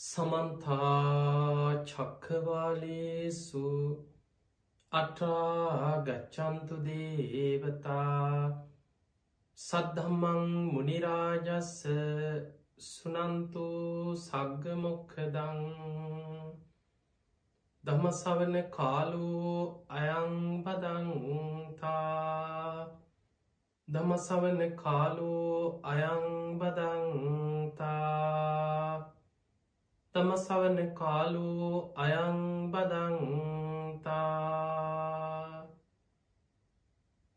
සමන්තා චක්කවාලේසු අටාගච්චන්තු දේවතා සද්ධම්මං මුනිරාජස්ස සුනන්තු සග්ගමොක්කදං දමසවන කාලු අයංබදංතා දමසවන කාලු අයංබදංතා තම සවන කාලු අයංබදංතා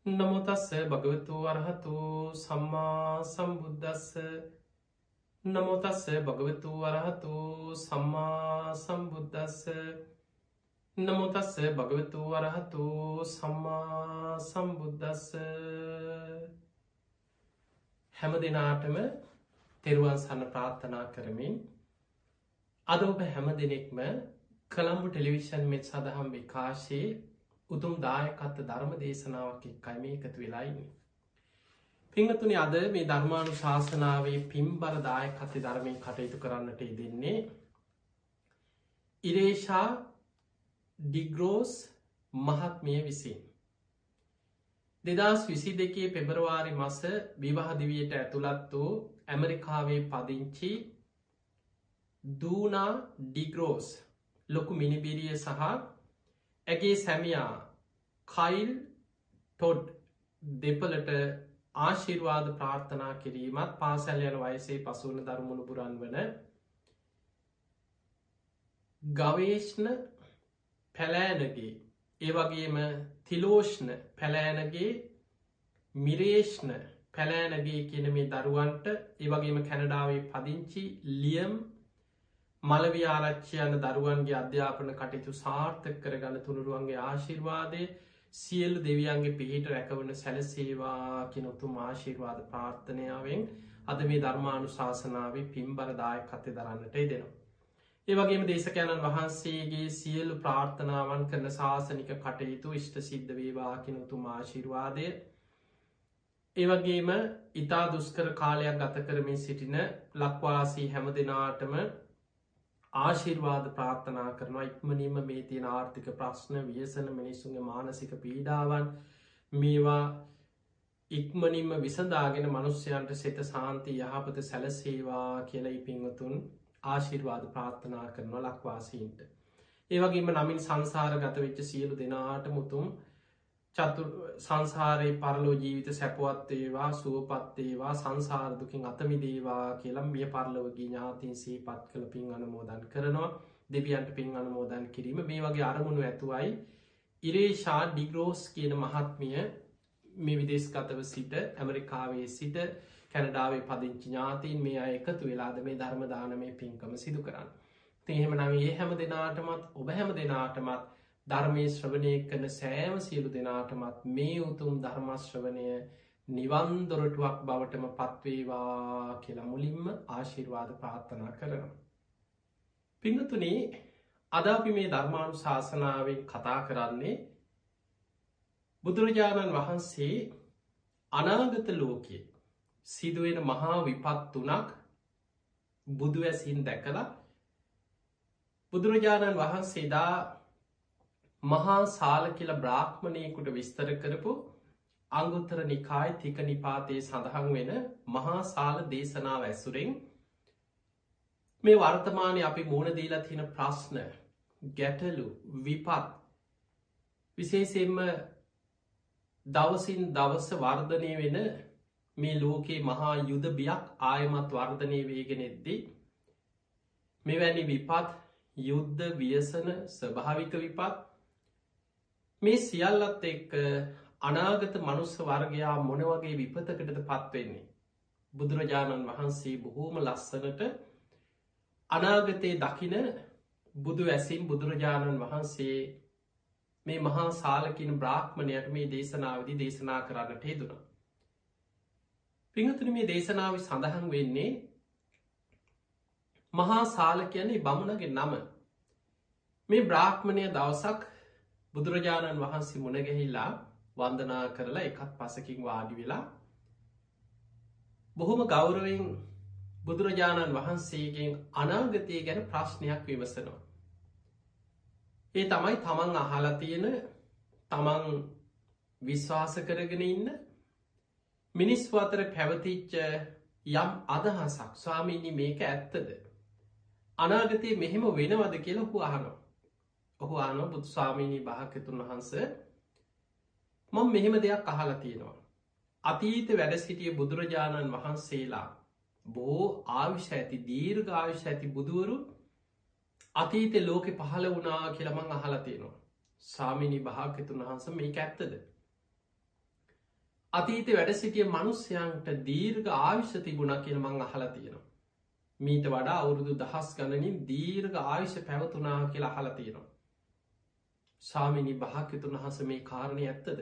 නමුතස්ස භගවතු වරහතු සම්මා සම්බුද්ධස්ස නමුතස්ස භගවතු වරහතු සම්මා සම්බුද්ධස්ස නමුතස්ස භගවතු වරහතු සම්මා සම්බුද්ධස්ස හැම දෙනාටම තෙරුවන් සන්න ප්‍රාර්ථනා කරමින් අද ඔබ හැම දෙනෙක්ම කළම්බු ටෙලිවිෂන් මෙත් සඳහම් විකාශයේ උතුම් දායකත්ත ධර්ම දේශනාවක් එක්කයි මේ එකතු වෙලායින්නේ. පිංහතුනි අද මේ ධර්මාණු ශාසනාවේ පිම්බර දායකත්ත ධර්මය කටයුතු කරන්නට දෙන්නේ ඉරේෂා ඩිග්‍රෝස් මහත්මිය විසින්. දෙදස් විසි දෙකේ පෙබරවාරි මස විවාහදිවියට ඇතුළත් වූ ඇමරිකාවේ පදිංචි දූනා ඩිග්‍රෝස් ලොකු මිනිබිරිය සහ ඇගේ සැමියා කයිල් ටොඩ් දෙපලට ආශිර්වාද ප්‍රාර්ථනා කිරීමත් පාසැල් යන වයසේ පසුවන දරුමුණු පුරන් වන ගවේෂ්ණ පැලෑනගේ ඒ වගේම තිලෝෂ්ණ පැලෑනගේ මිරේෂ්ණ පැලෑනගේ කියන මේ දරුවන්ට ඒවගේම කැනඩාවේ පදිංචි ලියම් මලවි ආරච්චි යන දරුවන්ගේ අධ්‍යාපන කටයුතු සාර්ථක කරගන්න තුළුරුවන්ගේ ආශිර්වාදය සියල්ලු දෙවියන්ගේ පිහිට රැකවන සැලසේවා කිනොතුම් ආශිර්වාද ප්‍රාර්ථනයාවෙන් අද මේ ධර්මාණු ශාසනාවේ පිම්බරදාය කතය දරන්නට දෙනවා. ඒවගේම දේශකයණන් වහන්සේගේ සියලු ප්‍රාර්ථනාවන් කරන ශාසනික කටයුතු ඉෂ්ට සිද්ධ වේවා කිනොතුම් ආශිර්වාදය ඒවගේම ඉතා දුස්කර කාලයක් ගත කරමින් සිටින ලක්වාසී හැම දෙනාටම ආශිර්වාද ප්‍රාර්ථනා කරනවා ඉක්මනීම මේ තියෙන ආර්ථික ප්‍රශ්න වියසන මිනිස්සුන්ගේ මානසික පීඩාවන් මේවා ඉක්මනින්ම විසඳාගෙන මනුස්්‍යයන්ට සෙත සාන්ති යහපත සැලසේවා කියලයි පිංවතුන් ආශිර්වාද ප්‍රාර්ථනා කරනවා ලක්වාසීන්ට. ඒවගේම නමින් සංසාර ගත වෙච්ච සියලු දෙනාට මුතුම් චතු සංසාරයේ පරලෝ ජීවිත සැපවත්තේවා සුවපත්තේවා සංසාරදුකින් අතමිදේවා කියලම් මිය පරලවගේ ඥාතින් සී පත් කළ පින් අනමෝදන් කරනවා දෙවියන්ට පින් අනමෝදන් කිරීම මේ වගේ අරමුණු ඇතුවයි ඉරේෂා ඩිග්‍රෝස් කියන මහත්මිය මේ විදේශගතව සිට ඇමරිකාවේ සිට කැනඩාවේ පදිංචි ඥාතීන් මේ අය එකතු වෙලාද මේ ධර්මදානමය පින්කම සිදු කරන්න. තිහෙම නම් ඒ හැම දෙනාටමත් ඔබ හැම දෙනාටමත් ධර්මය ශ්‍රවණය කන සෑම සියලු දෙනාටමත් මේ උතුම් ධර්මශ්‍රවනය නිවන්දොරටුවක් බවටම පත්වේවා කියලා මුලින්ම ආශිර්වාද ප්‍රාර්ථනා කරනවා. පිංහතුනේ අද අපි මේ ධර්මාණු ශාසනාවෙන් කතා කරන්නේ බුදුරජාණන් වහන්සේ අනාගත ලෝකයේ සිදුවෙන මහා විපත්තුනක් බුදුවැසින් දැකලා බුදුරජාණන් වහන්සේදා මහා සාල කියල බ්‍රාහ්මණයකුට විස්තර කරපු අංගුත්තර නිකායි තික නිපාතය සඳහන් වෙන මහා සාල දේශනාව ඇසුරෙන් මේ වර්තමානය අපි මූුණදීලා තියෙන ප්‍රශ්න ගැටලු විපත් විශේෂෙන්ම දවසින් දවස වර්ධනය වෙන මේ ලෝකයේ මහා යුද බියක් ආයමත් වර්ධනය වේගෙනෙද්දී මෙවැනි විපත් යුද්ධ ව්‍යසන ස්වභාවික විපත් මේ සියල්ලත් එක්ක අනාගත මනුස්ස වර්ගයා මොනවගේ විපතකටද පත්වෙන්නේ. බුදුරජාණන් වහන්සේ බොහෝම ලස්සනට අනාගතයේ දකින බුදු ඇසින් බුදුරජාණන් වහන්සේ මේ මහා සාලකින බ්‍රාහ්මණයට මේ දේශනාවදි දේශනා කරන්නට හෙදුණ. පිංහතුන මේ දේශනාව සඳහන් වෙන්නේ මහා සාල කියන්නේ බමුණගේ නම මේ බ්‍රාහ්මණය දවසක් බුදුරජාණන් වහන්සේ මුණගැහිල්ලා වන්දනා කරලා එකත් පසකින් වාඩි වෙලා බොහොම ගෞරවෙන් බුදුරජාණන් වහන්සේගෙන් අනාගතය ගැන ප්‍රශ්නයක් විමසනවා. ඒ තමයි තමන් අහලා තියෙන තමන් විශ්වාස කරගෙන ඉන්න මිනිස්ව අතර පැවතිච්ච යම් අදහසක් ස්වාමීණි මේක ඇත්තද. අනාගතය මෙහෙම වෙනවද කියලා හු අහනවා. ඔහු අනෝ බුදු ස්වාමීණී භාකතුන් වහන්ස මං මෙහෙම දෙයක් අහලා තියෙනවා. අතීත වැඩ සිටිය බුදුරජාණන් වහන්සේලා බෝ ආවිෂ ඇති දීර්ඝ ආවිෂ ඇති බුදුවරු අතීත ලෝකෙ පහළ වනා කියලමං අහලා තියෙනවා. සාමිනි භාග්‍යතුන් වහන්ස මේ ඇත්තද. අතීත වැඩ සිටිය මනුස්්‍යයන්ට දීර්ඝ ආවිශ්‍ය තිබුණ කියල මං අහලා තියෙනවා. මීට වඩා අවුරුදු දහස් ගණනින් දීර්ඝ ආවිශ්‍ය පැවතුනා කියලා අහලා තියෙනවා. සාමිනි භාග්‍යතුන් වහස මේ කාරණය ඇත්තද.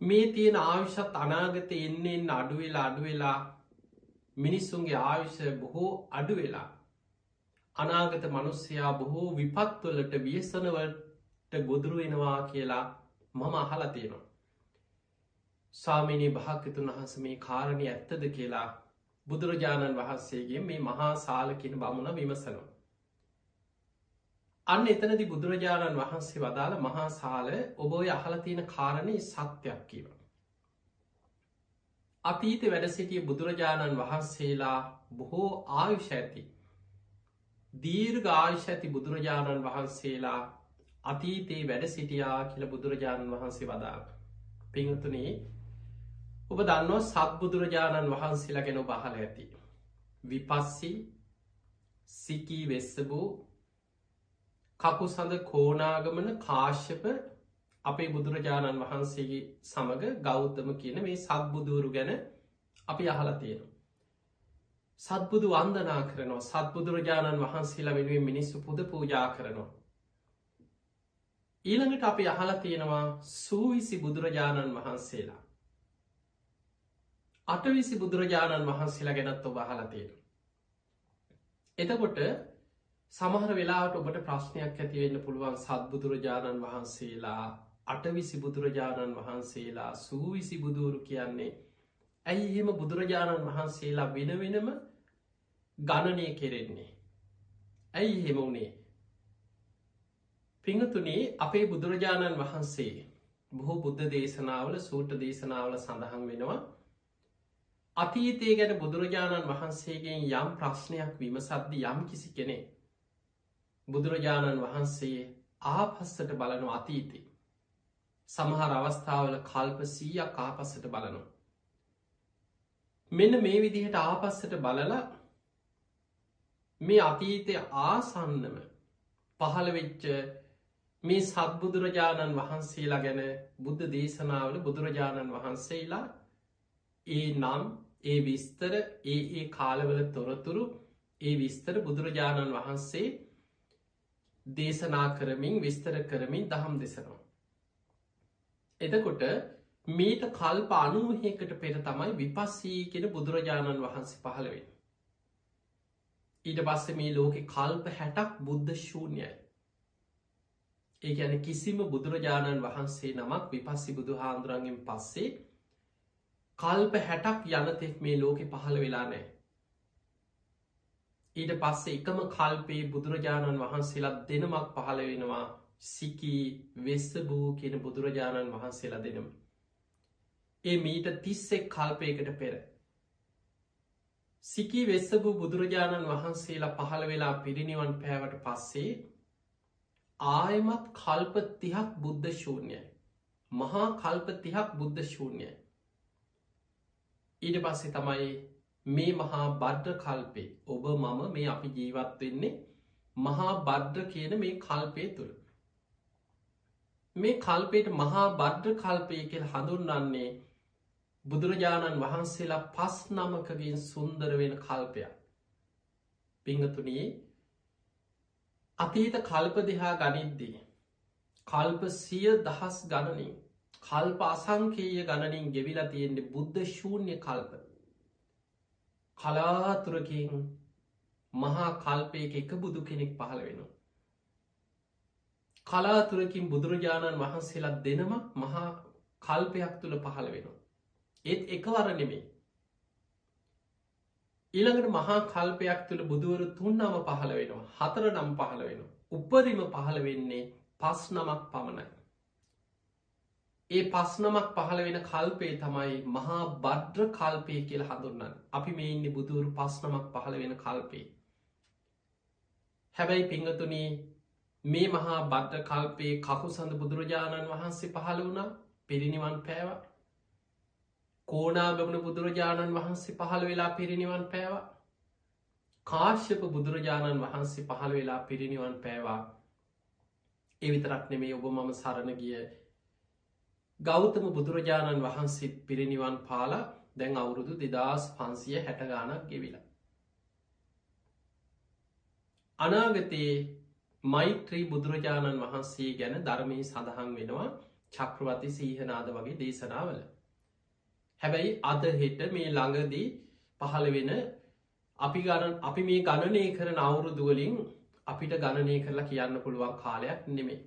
මේ තියෙන ආවිශ්‍යත් අනාගත එන්නෙන් අඩුවෙලා අඩුවෙලා මිනිස්සුන්ගේ ආවිශ්‍ය බොහෝ අඩුවෙලා අනාගත මනුස්සයා බොහෝ විපත්වලට වියසනවට ගොදුරු වෙනවා කියලා මම අහලා තියෙනවා. සාමිනී භාක්‍යතුන් වහස මේ කාරණය ඇත්තද කියලා බුදුරජාණන් වහන්සේගේ මේ මහා සාලකින බමුණ විමසනවා. අන්න එතනති බුදුරජාණන් වහන්සේ වදාළ මහා සාල ඔබෝය අහල තියෙන කාරණය සත්‍යයක් කියව. අතීත වැඩ සිටිය බුදුරජාණන් වහන්සේලා බොහෝ ආයුෂ ඇති දීර්ඝ ආයුෂ ඇති බුදුරජාණන් වහන්සේලා අතීතයේ වැඩ සිටියා කියල බුදුරජාණන් වහන්සේ වදා පිංහතුනේ ඔබ දන්නව සත් බුදුරජාණන් වහන්සේලා ගැන බහල ඇති විපස්සි සිකී වෙස්සබූ කකු සඳ කෝනාගමන කාශ්‍යප අපේ බුදුරජාණන් වහන්සේගේ සමඟ ගෞතම කියන මේ සත්බුදුරු ගැන අපි අහලා තියෙනවා සත්බුදු වන්දනා කරනවා සත්බුදුරජාණන් වහන්සේලා වෙනුවෙන් මිනිස්සු පුද පූජා කරනවා. ඊළඟට අපි අහලා තියෙනවා සූවිසි බුදුරජාණන් වහන්සේලා. අටවිසි බුදුරජාණන් වහන්සේලා ගැනත් ඔබ අහලා තියෙන. එතකොට සමහර වෙලාට ඔබට ප්‍රශ්නයක් ඇතිවෙන්න පුළුවන් සත්බුදුරජාණන් වහන්සේලා අටවිසි බුදුරජාණන් වහන්සේලා සූවිසි බුදුරු කියන්නේ ඇයි එහෙම බුදුරජාණන් වහන්සේලා වෙන වෙනම ගණනය කෙරෙන්නේ. ඇයි හෙම වුණේ. පිංහතුනේ අපේ බුදුරජාණන් වහන්සේ බොහෝ බුද්ධ දේශනාවල සූට දේශනාවල සඳහන් වෙනවා. අතීතය ගැන බුදුරජාණන් වහන්සේගෙන් යම් ප්‍රශ්නයක් විමසද්දි යම් කිසි කෙනෙ. බුදුරජාණන් වහන්සේ ආපස්සට බලනු අතීතේ. සමහර අවස්ථාවල කල්ප සීයක් ආපස්සට බලනවා. මෙන්න මේ විදිහට ආපස්සට බලලා මේ අතීතය ආසන්නම පහළ වෙච්ච මේ සත්බුදුරජාණන් වහන්සේලා ගැන බුද්ධ දේශනාවල බුදුරජාණන් වහන්සේලා ඒ නම් ඒ විස්තර ඒ ඒ කාලවල තොරතුරු ඒ විස්තර බුදුරජාණන් වහන්සේ දේශනා කරමින් විස්තර කරමින් දහම් දෙසනවා. එතකොට මීට කල්ප අනුවහකට පෙර තමයි විපස්සී කෙන බුදුරජාණන් වහන්සේ පහළවෙන්. ඊට පස්ස මේ ලෝකෙ කල්ප හැටක් බුද්ධ ශූන්‍යයි. ඒ ඇන කිසිම බුදුරජාණන් වහන්සේ නමක් විපස්සි බුදු හාන්දුරන්ගෙන් පස්සේ කල්ප හැටක් යනතෙක් මේ ලෝකෙ පහළ වෙලා නෑ. ඊට පස්සේ එකම කල්පේ බුදුරජාණන් වහන්සේලා දෙනමක් පහළ වෙනවා සිකී වෙස්ස බූ කියන බුදුරජාණන් වහන්සේලා දෙනම. ඒ මීට තිස්සෙක් කල්පයකට පෙර. සිකී වෙස්සබූ බුදුරජාණන් වහන්සේලා පහළ වෙලා පිරිනිවන් පෑවට පස්සේ ආයමත් කල්ප තිහක් බුද්ධ ශූන්‍යයි. මහා කල්ප තිහක් බුද්ධ ශූන්‍යයි. ඊට පස්සේ තමයි මේ මහා බද්ධ කල්පේ ඔබ මම මේ අපි ජීවත් වෙන්නේ මහා බද්ධ කියන මේ කල්පය තුළ. මේ කල්පයට මහා බද්ධ කල්පය කෙල් හඳුන්වන්නේ බුදුරජාණන් වහන්සේලා පස් නමකගින් සුන්දර වෙන කල්පයක්. පිංහතුනී අතීත කල්ප දෙහා ගනිද්දී. කල්ප සිය දහස් ගණනින් කල්ප අසංකේය ගණනින් ගෙවිලා තියෙන්නේ බුද්ධ ශූන්‍ය කල්ප. කලාතුරකින් මහා කල්පයක එක බුදු කෙනෙක් පහළ වෙනවා. කලාතුරකින් බුදුරජාණන් වහන්සේලා දෙනම මහා කල්පයක් තුළ පහළ වෙනවා. ඒත් එකවර නෙමේ ඊළඟට මහා කල්පයක් තුළ බුදුවරු තුන්නම පහළ වෙනවා හතර නම් පහළ වෙන. උපරිම පහළ වෙන්නේ පස් නමක් පමණයි. ඒ පස් නමක් පහළ වෙන කල්පේ තමයි මහා බද්්‍ර කල්පය කියල හඳුන්නන් අපි මේ ඉන්න බුදුවරු පස් නමක් පහළ වෙන කල්පේ. හැබැයි පිංගතුනී මේ මහා බද්ධ කල්පයේ කකු සඳ බුදුරජාණන් වහන්සේ පහළ වුණා පිරිනිවන් පෑව. කෝනාගමන බුදුරජාණන් වහන්සේ පහළ වෙලා පිරිනිවන් පෑවා. කාශ්‍යප බුදුරජාණන් වහන්සේ පහළ වෙලා පිරිනිවන් පෑවා. එවිතරක් නෙමේ ඔබ මම සරණ ගිය ගෞතම බුදුරජාණන් වහන්සේ පිරිනිවන් පාලා දැන් අවුරුදු දෙදස් පන්සිය හැටගානක් ගෙවිලා අනාගතයේ මෛත්‍රී බුදුරජාණන් වහන්සේ ගැන ධර්මී සඳහන් වෙනවා චක්‍රවති සීහනාද වගේ දේශනාවල. හැබැයි අද හෙට මේ ළඟදී පහළ වෙන අපි ගණන් අපි මේ ගණනය කරන අවුරුදුවලින් අපිට ගණනය කරලා කියන්න පුළුවන් කාලයක් නෙමේ.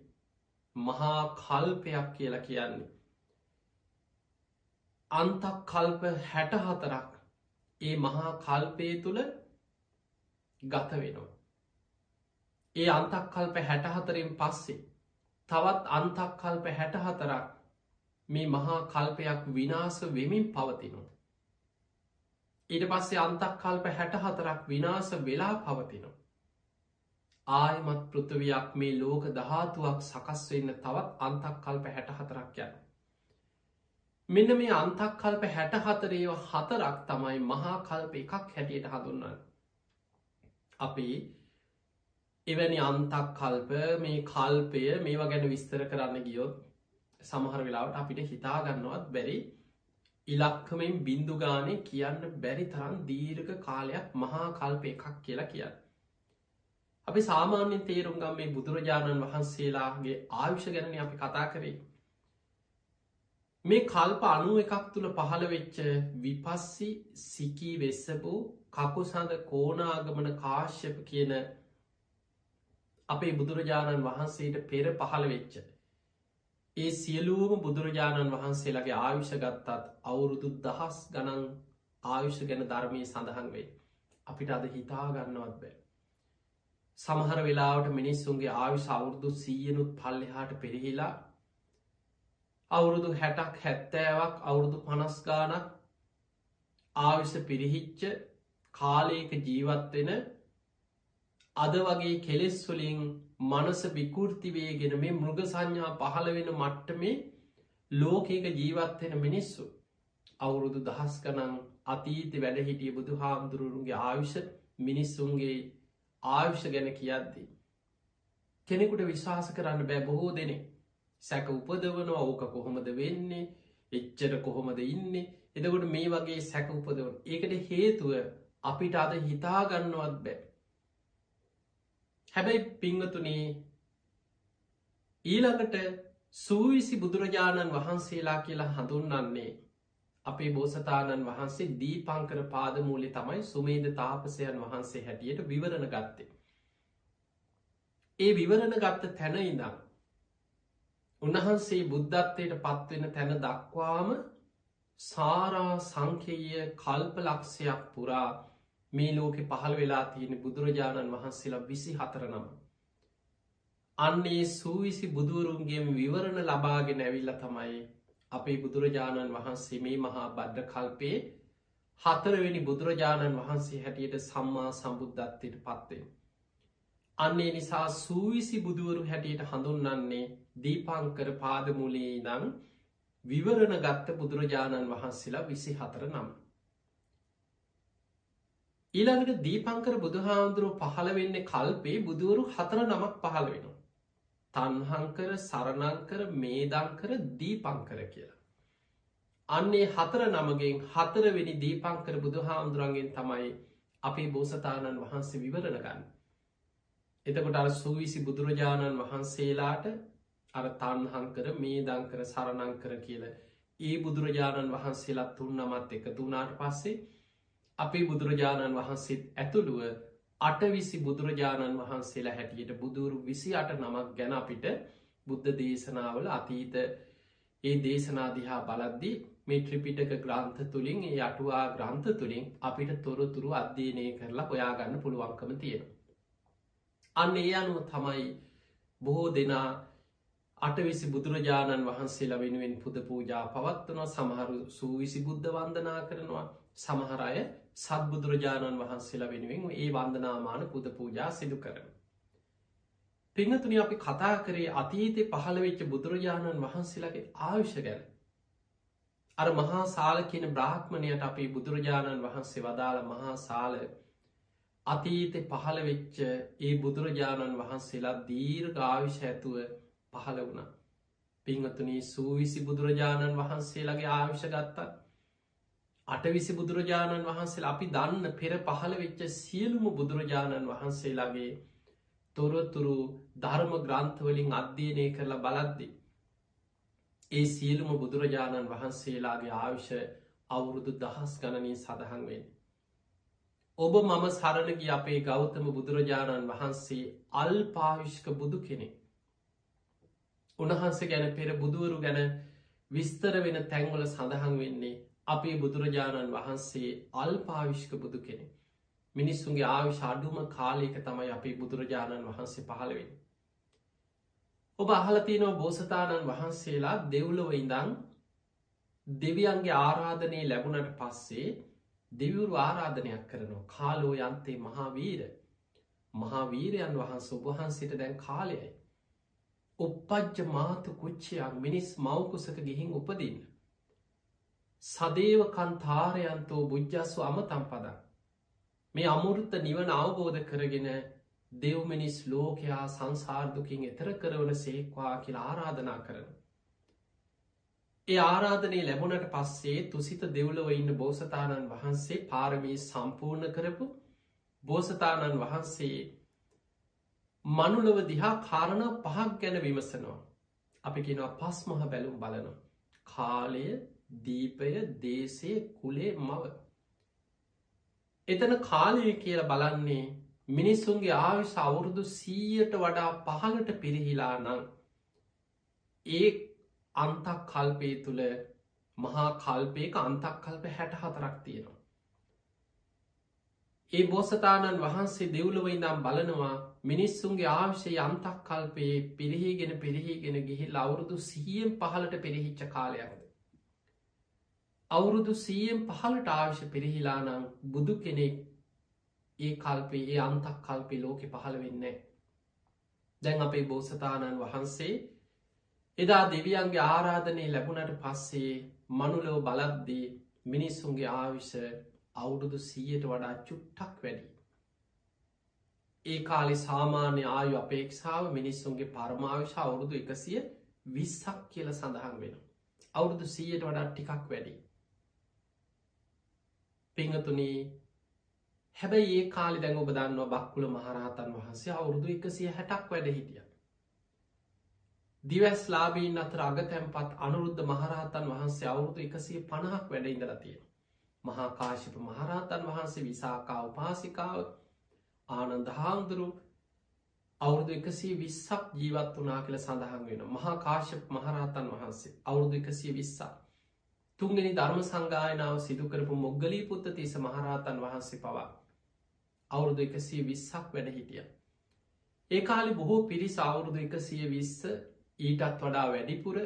මහා කල්පයක් කියලා කියන්නේ. අන්තක් කල්ප හැට හතරක් ඒ මහා කල්පය තුළ ගත වෙනවා. ඒ අන්තක්කල්ප හැටහතරෙන් පස්සේ තවත් අන්තක්කල්ප හැටහතරක් මේ මහා කල්පයක් විනාස වෙමින් පවතිනු. ඊට පස්සේ අන්තක්කල්ප හැටහතරක් විනාස වෙලා පවතිනු. ආයමත් පෘථවයක් මේ ලෝක දහතුවක් සකස් වෙන්න තවත් අන්තක්කල්ප හැටහතරක් යන. මෙන්න මේ අන්තක්කල්ප හැටහතරේව හතරක් තමයි මහා කල්ප එකක් හැටියට හඳුන්නන්න. අපි එවැනි අන්තක් කල්ප මේ කල්පය මේවා ගැන විස්තර කරන්න ගියොත් සමහර වෙලාවට අපිට හිතාගන්නවත් බැරි ඉලක්කමෙන් බින්දු ගානේ කියන්න බැරි තරන් දීර්ඝ කාලයක් මහා කල්ප එකක් කියලා කියන්න. අපි සාමාන්‍යෙන් තේරුම් ගම් මේ බුදුරජාණන් වහන්සේලාගේ ආයුෂ ගැන අපි කතා කරේ. මේ කල්ප අනු එකක් තුළ පහළ වෙච්ච විපස්සි සිකී වෙස්සපු කකුසඳ කෝනාගමන කාශ්‍යප කියන අපේ බුදුරජාණන් වහන්සේට පෙර පහළ වෙච්ච. ඒ සියලූම බුදුරජාණන් වහන්සේලාගේ ආයුෂ ගත්තත් අවුරුදු දහස් ගනන් ආයුෂ ගැන ධර්මය සඳහන් වේ. අපිට අද හිතාගන්නවත් බෑ. සමහර වෙලාවට මිනිස්සුන්ගේ ආවිශ අවුරුදු සීයනුත් පල්ලෙහාට පෙරහිලා අවුරුදු හැටක් හැත්තෑවක් අවුරුදු පනස්ගානක් ආවිෂ පිරිහිච්ච කාලයක ජීවත්වෙන අද වගේ කෙලෙස්වලින් මනස විකෘතිවේගෙන මේ මෘග සංඥා පහළ වෙන මට්ටමේ ලෝකේක ජීවත්වෙන මිනිස්සු අවුරුදු දහස් කනං අතීත වැඩ හිටිය බුදු හාමුදුරුවන්ගේ ආවිෂ මිනිස්සුන්ගේ ආවිෂ ගැන කියද්දී. කෙනෙකුට විශ්වාස කරන්න බෑ බොහෝ දෙනෙ සැක උපදවනවා ඕක කොහොමද වෙන්නේ එච්චර කොහොමද ඉන්නේ එදකොට මේ වගේ සැක උපදවන ඒකට හේතුව අපිට අද හිතාගන්නවත් බෑ හැබැයි පිංහතුනේ ඊළඟට සූවිසි බුදුරජාණන් වහන්සේලා කියලා හඳුන්නන්නේ අපේ බෝසතාණන් වහන්සේ දීපංකර පාදමූලි තමයි සුමේද තාපසයන් වහන්සේ හැටියට විවරණ ගත්තේ. ඒ විවරණ ගත්ත තැන ඉඳම් උන්වහන්සේ බුද්ධත්වයට පත්වෙන තැන දක්වාම සාරා සංකේය කල්ප ලක්ෂයක් පුරා මේ ලෝකෙ පහළ වෙලා තියෙන බුදුරජාණන් වහන්සේලා විසි හතරනම්. අන්නේ සූවිසි බුදුවරුන්ගේ විවරණ ලබාගෙන ඇවිල්ල තමයි අපේ බුදුරජාණන් වහන්සේ මේ මහා බද්ධ කල්පේ හතරවෙනි බුදුරජාණන් වහන්සේ හැටියට සම්මා සම්බුද්ධත්වයට පත්වෙන්. අන්නේ නිසා සූවිසි බුදුවරු හැටියට හඳුන්නන්නේ දීපංකර පාදමුලේ දං විවරණ ගත්ත බුදුරජාණන් වහන්සේලා විසි හතර නම්. ඊළඟට දීපංකර බුදුහාමුදුරුව පහළ වෙන්නේ කල්පේ බුදුවරු හතර නමක් පහළ වෙනවා. තන්හංකර සරණංකර මේදංකර දීපංකර කියලා. අන්නේ හතර නමගෙන් හතරවෙනි දීපංකර බුදුහාමුදුරන්ගෙන් තමයි අපේ බෝසතාණන් වහන්සේ විවරණ ගන්න. එතකොට අර සූවිසි බුදුරජාණන් වහන්සේලාට අර තන්හංකර මේ දංකර සරණංකර කියල ඒ බුදුරජාණන් වහන්සේලාත් තුන් නමත් එක තුනාට පස්සේ අපේ බුදුරජාණන් වහන්සේත් ඇතුළුව අටවිසි බුදුරජාණන් වහන්සේලා හැටියට බුදුරු විසි අට නමක් ගැන අපිට බුද්ධ දේශනාවල අතීත ඒ දේශනාදිහා බලද්දි මේ ත්‍රිපිටක ග්‍රන්ථ තුළින් ඒ අටුවා ග්‍රන්ථ තුළින් අපිට තොරතුරු අධ්‍යයනය කරලා ඔයාගන්න පුළුවන්කම තියෙන. අන්න ඒ අනුව තමයි බොහෝ දෙනා අටවිසි බුදුරජාණන් වහන්සේලා වෙනුවෙන් පුද පූජා පවත්වනවා සමහරු සූවිසි බුද්ධ වන්දනා කරනවා සමහරය සත්බුදුරජාණන් වහන්සේලා වෙනුවෙන් ඒ වන්දනාමාන පුද පූජා සිදු කරන. පිංහතුනි අපි කතා කරේ අතීතය පහළවෙච්ච බුදුරජාණන් වහන්සේලාගේ ආවිෂ ගැන. අර මහා සාල කියන බ්‍රාහ්මණයට අපි බුදුරජාණන් වහන්සේ වදාළ මහා සාල අතීතෙ පහළ වෙච්ච ඒ බුදුරජාණන් වහන්සේලා දීර් ගාවිෂ ඇතුව පහළ වුණ. පිංහතුනී සූවිසි බුදුරජාණන් වහන්සේලාගේ ආවිෂ ගත්තා අටවිසි බුදුරජාණන් වහන්සේ අපි දන්න පෙර පහළ වෙච්ච සියලුම බුදුරජාණන් වහන්සේලාගේ තොරතුරු ධර්ම ග්‍රන්ථවලින් අධ්‍යයනය කරලා බලද්දි. ඒ සියලුම බුදුරජාණන් වහන්සේලාගේ ආවිෂ අවුරුදු දහස් ගණනී සඳහන් වෙන්. ඔබ මම සරණගි අපේ ගෞතම බුදුරජාණන් වහන්සේ අල් පාවිශ්ක බුදු කෙනෙ. උන්වහන්සේ ගැන පෙර බුදුවරු ගැන විස්තර වෙන තැංවල සඳහන් වෙන්නේ අපේ බුදුරජාණන් වහන්සේ අල් පාවිශ්ක බුදු කෙනෙ. මිනිස්සුන්ගේ ආවිශ අඩුම කාලයක තමයි අපේ බුදුරජාණන් වහන්සේ පහළවෙන්. ඔබ අහලතිනව බෝසතාණන් වහන්සේලා දෙව්ලොව ඉඳං දෙවියන්ගේ ආරාධනය ලැබුණට පස්සේ දෙවිවරු ආරාධනයක් කරනවා කාලෝ යන්තේ මහාවීර මහාවීරයන් වහන්ස ඔබහන්සිට දැන් කාලයයි. උපපජ්ජ මාතු කුච්චයක් මිනිස් මවකුසක ගිහින් උපදින්න. සදේවකන්තාරයන්තෝ බුද්ධස්සු අමතම් පදක්. මේ අමුෘත්ත නිවන අවබෝධ කරගෙන දෙව්මිනිස් ලෝකයා සංසාර්දුකින් එතර කරවන සේක්වා කියලා ආරාධනා කරන. ඒ ආරාධනය ලැබුණට පස්සේ තුසිත දෙව්ලව ඉන්න බෝසතාණන් වහන්සේ පාරමී සම්පූර්ණ කරපු බෝසතාණන් වහන්සේ මනුලව දිහා කාරණ පහක් ගැන විමසනවා. අපි කෙනවා පස් මහ බැලුම් බලනවා. කාලය දීපය දේශය කුලේ මව එතන කාලය කියල බලන්නේ මිනිස්සුන්ගේ ආවිශ අවුරුදු සීයට වඩා පහලට පිරිහිලා නං ඒ අන්තක් කල්පය තුළ මහා කල්පයක අන්තක් කල්ප හැට හතරක් තියෙනවා. ඒ බෝසතාණන් වහන්සේ දෙව්ලව ඉඳම් බලනවා මිනිස්සුන්ගේ ආවිශය අන්තක් කල්පයේ පිරිහිගෙන පිරිහිගෙන ගිහි අවුරුදු සිහියෙන් පහලට පිරිහිච්ච කාලයක්ද. අවුරුදු සීයෙන් පහලට ආවිශ පිරිහිලා නම් බුදු කෙනෙක් ඒ කල්පේ ඒ අන්තක් කල්පි ලෝකෙ පහළ වෙන්නේ. දැන් අපේ බෝසතාණන් වහන්සේ එදා දෙවියන්ගේ ආරාධනය ලැබුණට පස්සේ මනුලෝ බලද්දී මිනිස්සුන්ගේ ආවිෂ අවුරුදු සීයට වඩා චුට්ටක් වැඩි. ඒ කාලි සාමාන්‍ය ආයු අපේක්ෂාව මිනිස්සුන්ගේ පරමාවිශ අවුරුදු එකසිය විස්සක් කියල සඳහන් වෙන. අවුරුදු සීයට වඩා ටිකක් වැඩි. පිංහතුනී හැබැයි ඒ කාලි දැන් ඔබ දන්නවා බක්කුල මහරහතන් වහන්සේ අවුරුදු එකසිය හැටක් වැඩ හිටිය. දිවස් ලාබීන් අතර අග තැන්පත් අනුරුද්ධ මහරහතන් වහන්සේ අවුරුදු එකසිය පණහක් වැඩ ඉඳලතිය. මහා කාශිප මහරහතන් වහන්සේ විසාකා උපාසිකාව ආනන්ද හාමුදුරු අවුරුදු එකසී විස්සක් ජීවත් වනා කියල සඳහන් වෙන මහා කාශප මහරහතන් වහන්සේ අවුරුදු එකසිය විස්සා තුන්ගෙන ධර්ම සංගායනාව සිදුකරපු මොග්ගලී පුත්ත තිස මහරහතන් වහන්සේ පවා අවුරුදු එකසිය විස්සක් වැඩ හිටිය. ඒ කාලි බොහෝ පිරිස් අවුරුදු එකසිය විස්ස ඊටත් වඩා වැඩිපුර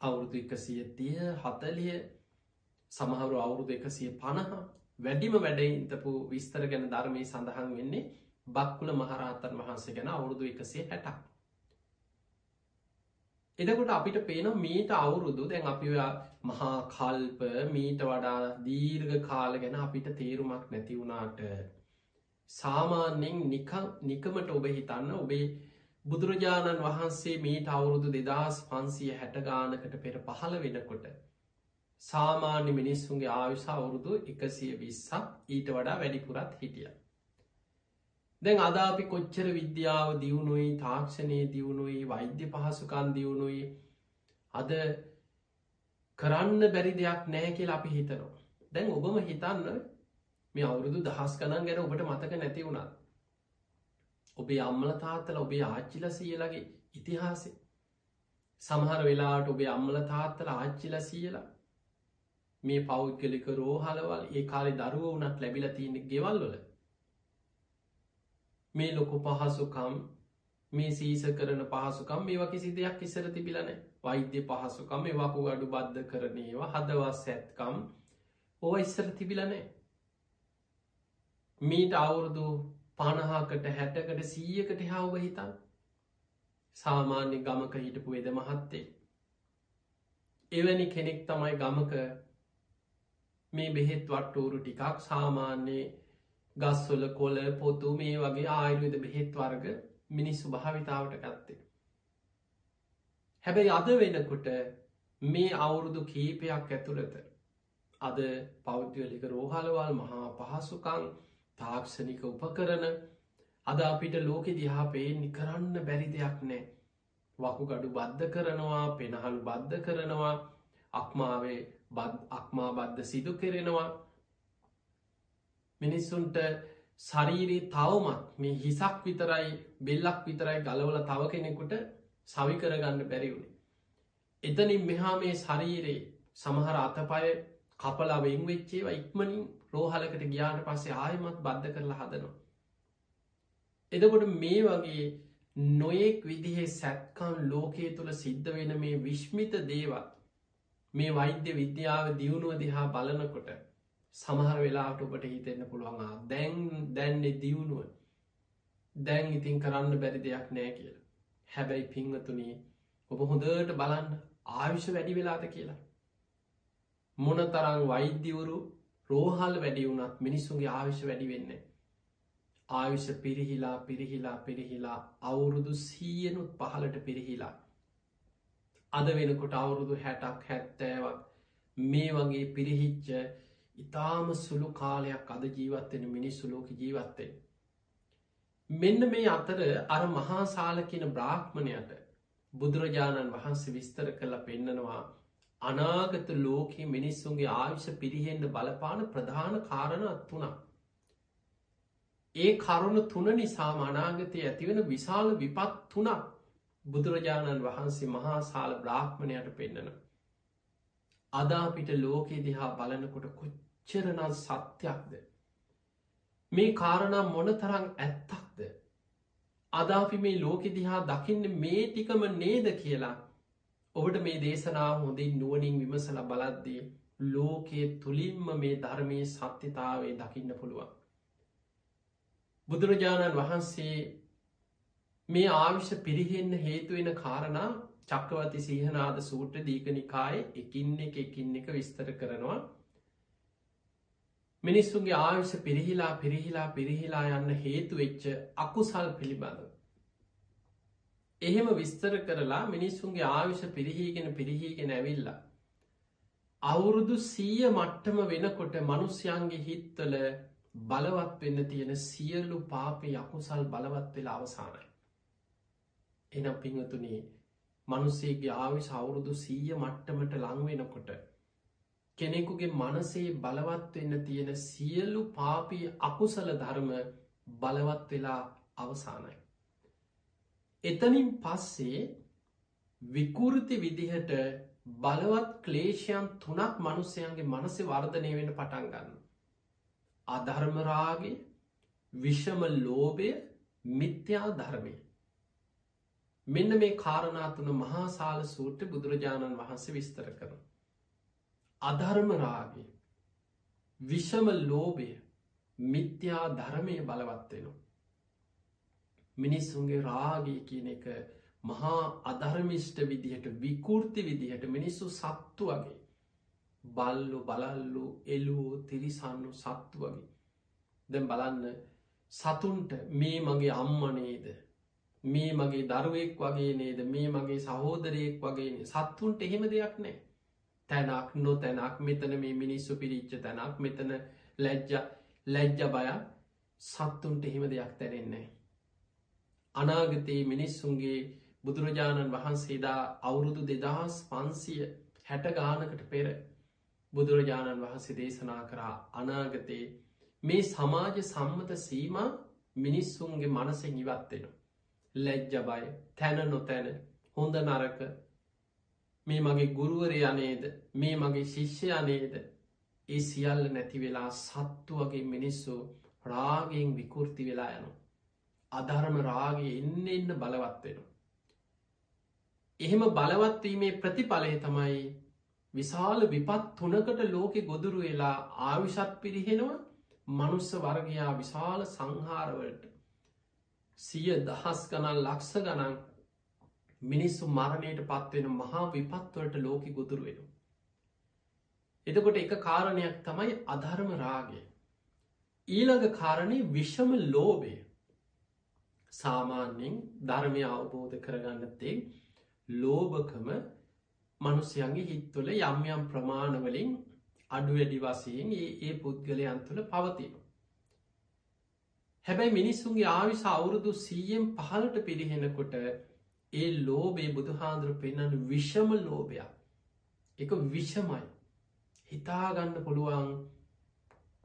අවුරුදු එකසිය තිය හතලිය සමහරු අවුරුදු එකසිය පණහ වැඩිම වැඩයින්තපු විස්තර ගැන ධර්මය සඳහන් වෙන්නේ බක්කුල මහරහතන් වහන්සේ ගැන අවුරුදු එකසිය හැටක්. එදකොට අපිට පේන මීට අවුරුදු දැන් අපි මහා කල්ප මීට වඩා දීර්ඝ කාල ගැන අපිට තේරුමක් නැති වුණාට සාමාන්‍යෙන් නිකමට ඔබ හිතන්න ඔබේ බුදුරජාණන් වහන්සේ මීට අවුරුදු දෙදස් පන්සිය හැටගානකට පෙර පහළ වෙනකොට සාමාන්‍ය මිනිස්සුන්ගේ ආයුෂ අවුරුදු එකසිය විස්සක් ඊට වඩා වැඩිපුරත් හිටිය. දැන් අද අපි කොච්චර විද්‍යාව දියුණුයි තාක්ෂණය දියුණුයි වෛද්‍ය පහසුකන් දියුණුයි අද කරන්න බැරි දෙයක් නෑ කියලා අපි හිතනවා. දැන් ඔබම හිතන්න මේ අවුරුදු දහස් ගණන් ගැන ඔබට මතක නැති වුණත්. ඔබේ අම්මල තාත්තල ඔබේ ආච්චිල සියලගේ ඉතිහාසේ. සමහර වෙලාට ඔබේ අම්මල තාත්තල ආච්චිල සියලා මේ පෞද්ගලික රෝහලවල් ඒ කාලි දරුව වනත් ලැබිල තියෙන ගෙවල්වල මේ ලොකු පහසුකම් මේ සීස කරන පහසුකම් මේ කිසි දෙයක් ඉසර තිබිලන වෛද්‍ය පහසුකම් මේ වකු අඩු බද්ධ කරනේවා හදවස් ඇත්කම් ඕ ඉස්සර තිබිලනෑ මීට අවුරුදු පණහාකට හැටකට සීයකට හාව හිතන් සාමාන්‍ය ගමක හිටපු වෙද මහත්තේ එවැනි කෙනෙක් තමයි ගමක මේ බෙහෙත් වට්ටෝරු ටිකක් සාමාන්‍යයේ ගස්වල කොල පොතු මේ වගේ ආයුර්වද බෙහෙත් වර්ග මිනිස්සු භාවිතාවට ගත්තේ. හැබැයි අද වෙනකොට මේ අවුරුදු කීපයක් ඇතුළත අද පෞද්ගලික රෝහලවල් මහා පහසුකං තාක්ෂණික උපකරන අද අපිට ලෝකෙ දිහා පේනි කරන්න බැරි දෙයක් නෑ. වකු ගඩු බද්ධ කරනවා පෙනහළු බද්ධ කරනවා අක්මාවේ අක්මා බද්ධ සිදු කෙරෙනවා. මිනිස්සුන්ට ශරීරී තවමත් මේ හිසක් විතරයි බෙල්ලක් විතරයි ගලවල තව කෙනෙකුට සවි කරගන්න බැරිවුණේ. එතනින් මෙහා මේ ශරීරයේ සමහර අතපය කපලා වෙන් වෙච්චේවා ඉක්මනින් රෝහලකට ගියාට පස්සේ ආයමත් බද්ධ කරලා හදනවා. එදකොට මේ වගේ නොයෙක් විදිහේ සැත්කම් ලෝකයේ තුළ සිද්ධ වෙන මේ විශ්මිත දේවත් මේ වෛද්‍ය විද්‍යාව දියුණුව දිහා බලනකොට සමහර වෙලාට ඔබට හිතෙන්න්න පුළුවන්ා දැන් දැන්නේ දියුණුව. දැන් ඉතින් කරන්න බැරි දෙයක් නෑ කියලා. හැබැයි පිංවතුනී ඔබ හොඳට බලන්න ආවිෂ වැඩි වෙලාද? කියලා. මොන තරං වෛද්‍යවරු රෝහල් වැඩි වුණත් මිනිස්සුන්ගේ ආවිෂ වැඩි වෙන්නේ ආයුෂ පිරිහිලා පිරිහිලා පිරිහිලා අවුරුදු සීයනුත් පහලට පිරිහිලා. අද වෙනකොට අවුරුදු හැටක් හැත්තෑවක් මේ වගේ පිරිහිච්ච ඉතාම සුළු කාලයක් අද ජීවත්වෙන මිනිස්සු ලෝක ජීවත්තේ. මෙන්න මේ අතර අර මහාසාල කියන බ්‍රාහ්මණයට බුදුරජාණන් වහන්සේ විස්තර කළ පෙන්නනවා අනාගත ලෝකයේ මිනිස්සුන්ගේ ආවිෂ පිරිහෙන්ට බලපාන ප්‍රධාන කාරණත් තුනක්. ඒ කරුණු තුන නිසා මනාගතය ඇතිවෙන විශාල විපත් තුනක් බුදුරජාණන් වහන්සේ මහා සාල බ්‍රාහ්මණයට පෙන්න්නන. අදාපිට ලෝකෙ දිහා බලනකොට කොච්චරනල් සත්‍යයක්ද. මේ කාරණා මොන තරං ඇත්තක්ද. අදාපි මේ ලෝකෙ දිහා දකින්න මේ ටිකම නේද කියලා ඔබට මේ දේශනාව හොඳින් නුවනින් විමසල බලද්දී ලෝකයේ තුළින්ම මේ ධර්මය සත්‍යතාවේ දකින්න පුළුවන්. බුදුරජාණන් වහන්සේ මේ ආවිෂ පිරිහෙන්න හේතුවෙන කාරණා චක්කවති සීහනාද සූට්‍ර දීකනිකාය එකින් එක එකින් එක විස්තර කරනවා මිනිස්සුන්ගේ ආවිෂ පිරිහිලා පිරිහිලා පිරිහිලා යන්න හේතු වෙච්ච අකුසල් පිළිබඳ. එහෙම විස්තර කරලා මිනිස්සුන්ගේ ආවිෂ පිරිහීගෙන පිරිහීගෙන ඇවිල්ලා. අවුරුදු සීය මට්ටම වෙනකොට මනුස්්‍යයන්ගේ හිත්තල බලවත් වෙන්න තියෙන සියලු පාපය යකුසල් බලවත් වෙලා අවසානයි. එනම් පිංහතුනේ මනුස්සේගේ ආවිශ අවුරුදු සීය මට්ටමට ලංවෙනකොට කෙනෙකුගේ මනසේ බලවත් වෙන්න තියෙන සියල්ලු පාපී අකුසල ධර්ම බලවත් වෙලා අවසානයි. එතනින් පස්සේ විකෘති විදිහට බලවත් ක්ලේෂයන් තුනක් මනුස්සයන්ගේ මනසේ වර්ධනය වෙන පටන් ගන්න. අධර්මරාගේ විෂම ලෝබය මිත්‍යා ධර්මය. මෙන්න මේ කාරණාතුන මහාසාල සූට්‍ර බුදුරජාණන් වහන්සේ විස්තර කරන. අධර්මරාගේ විෂම ලෝබය මිත්‍යා ධර්මය බලවත්වෙනවා. මිනිස්සුන්ගේ රාගී කියන එක මහා අධර්මිෂ්ට විදිහට විකෘති විදිහට මිනිස්සු සත්තු වගේ. බල්ලු බලල්ලු එලූ තිරිසන්නු සත්තු වගේ. දැම් බලන්න සතුන්ට මේ මගේ අම්මනේද මේ මගේ දරුවෙක් වගේ නේද? මේ මගේ සහෝදරයෙක් වගේ සත්තුන්ට එහෙම දෙයක් නෑ තැනක් නො තැනක් මෙතන මේ මිනිස්සු පිරිච්ච තැනක් මෙතන ලැජ්ජ ලැජ්ජ බය සත්තුන්ට එහෙම දෙයක් තැරෙන්නේ අනාගතයේ මිනිස්සුන්ගේ බුදුරජාණන් වහන්සේදා අවුරුදු දෙදහස් පන්සිය හැට ගානකට පෙර බුදුරජාණන් වහන්සේ දේශනා කරා අනාගතයේ මේ සමාජ සම්මත සීම මිනිස්සුන්ගේ මනසෙන් ඉවත්වෙන. ලැජ්ජ බය තැන නොතැන හොඳ නරක මේ මගේ ගුරුවරය අනේද මේ මගේ ශිෂ්‍ය අනේද ඒ සියල්ල නැති වෙලා සත්තු වගේ මිනිස්සු රාගෙන් විකෘති වෙලා යනු. අධර්ම රාගේ එන්න එන්න බලවත්වෙන. එහෙම බලවත්වීමේ ප්‍රතිඵලය තමයි විශාල විපත් තුනකට ලෝකෙ ගොදුරු වෙලා ආවිශත් පිරිහෙනවා මනුස්ස වර්ගයා විශාල සංහාරවලට සිය දහස් ගණන් ලක්ෂ ගණන් මිනිස්සු මරණයට පත්වෙන මහා විපත්වලට ලෝකෙ ගොදුරු වෙන. එතකොට එක කාරණයක් තමයි අධර්ම රාගේ. ඊළඟ කාරණය විෂම ලෝබය සාමාන්‍යෙන් ධර්මය අවබෝධ කරගන්නත්තේ ලෝභකම මනුස්්‍යයන්ගේ හිත්තුල යම් යම් ප්‍රමාණවලින් අඩු වැඩි වසයෙන් ඒ ඒ පුද්ගලයන් තුළ පවතින. හැබැයි මිනිස්සුන්ගේ ආවිස අවුරුදු සීයෙන් පහලට පිරිහෙනකොට ඒ ලෝබේ බුදුහාන්දුර පෙන්න්නන විෂම ලෝභයක්. එක විෂමයි. හිතාගන්න පුළුවන්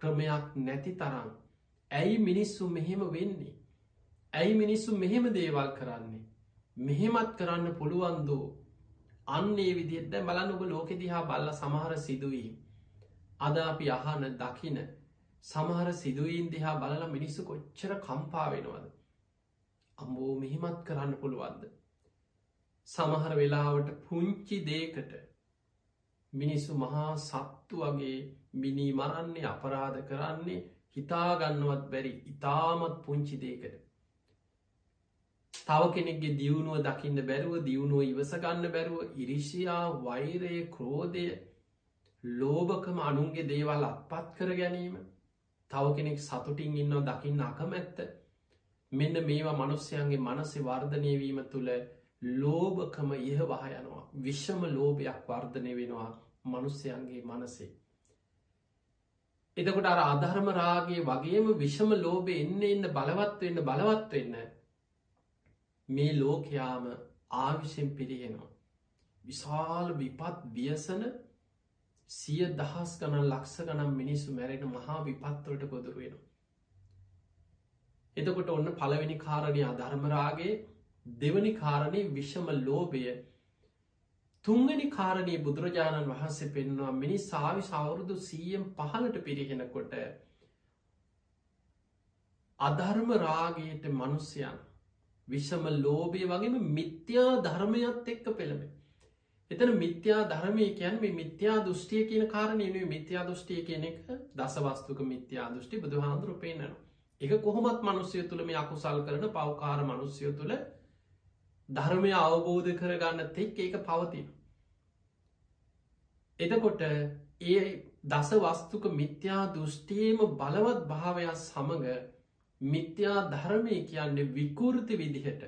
ක්‍රමයක් නැති තරම්. ඇයි මිනිස්සු මෙහෙම වෙන්නේ? ඇයි මිනිස්සු මෙහෙම දේවල් කරන්නේ? මෙහෙමත් කරන්න පුළුවන්දෝ අන්නේ විදිෙත්ද බලන්න ඔබ ලෝකෙ දිහා බල්ල සමහර සිදුවී අද අපි අහන දකින සමහර සිදුවීන් දිහා බලල මිනිස්සු කොච්චර කම්පා වෙනවද? අම්බෝ මෙහිමත් කරන්න පුළුවන්ද? සමහර වෙලාවට පුංචි දේකට මිනිස්සු මහා සත්තු වගේ මිනී මරන්නේ අපරාධ කරන්නේ හිතාගන්නවත් බැරි ඉතාමත් පුංචි දේකට තව කෙනෙක්ගේ දියුණුව දකින්න බැරුව දියුණුව ඉවසගන්න බැරුව ඉරිෂයා වෛරය ක්‍රෝධය ලෝභකම අනුන්ගේ දේවල් අත්පත් කර ගැනීම. තව කෙනෙක් සතුටින් ඉන්න දකින්න අකමැත්ත. මෙන්න මේවා මනුස්්‍යයන්ගේ මනසි වර්ධනයවීම තුළ ලෝභකම ඉහ වහයනවා විශ්ෂම ලෝභයක් වර්ධනය වෙනවා මනුස්්‍යයන්ගේ මනසේ. එතකොට අර අධර්ම රාගේ වගේම විෂම ලෝභ එන්න එන්න බලවත්වවෙන්න බලවත්වවෙන්න මේ ලෝකයාම ආවිෂෙන් පිරිහෙනවා විශාල විපත් බියසන සිය දහස් ගණන් ලක්ෂ ගනම් මිනිස්සු මැරෙන මහා විපත්වලට ගොදුරුවෙන. එතකොට ඔන්න පළවෙනි කාරණය අධර්මරාගේ දෙවනි කාරණය විශ්ෂම ලෝබය තුංගනි කාරණී බුදුරජාණන් වහන්සේ පෙන්වා මිනි සාවි සවුරුදු සීයම් පහලට පිරිහෙනකොට අධර්ම රාගයට මනුස්්‍යයන් විශ්ෂම ලෝබය වගේම මිත්‍යා ධර්මයත් එක්ක පෙළමේ එතන මිත්‍යා ධර්මය කියන් මේ මිත්‍යා දෘෂ්ටිය කියන කාරණය මිත්‍යා දෘෂ්ටිය කියන එක දසවස්තුක මිත්‍යා දෘෂ්ටි බුදු හාන්දුරු පේනන එක කොහොමත් මනුස්්‍යය තුළ මේ අකුසල් කරන පවකාර මනුස්්‍යය තුළ ධර්මය අවබෝධ කරගන්න තෙක් ඒක පවතින. එතකොට ඒ දස වස්තුක මිත්‍යා දෘෂ්ටියම බලවත් භාවයක් සමඟ මිත්‍යා ධර්මය කියන්නේ විකෘති විදිහට.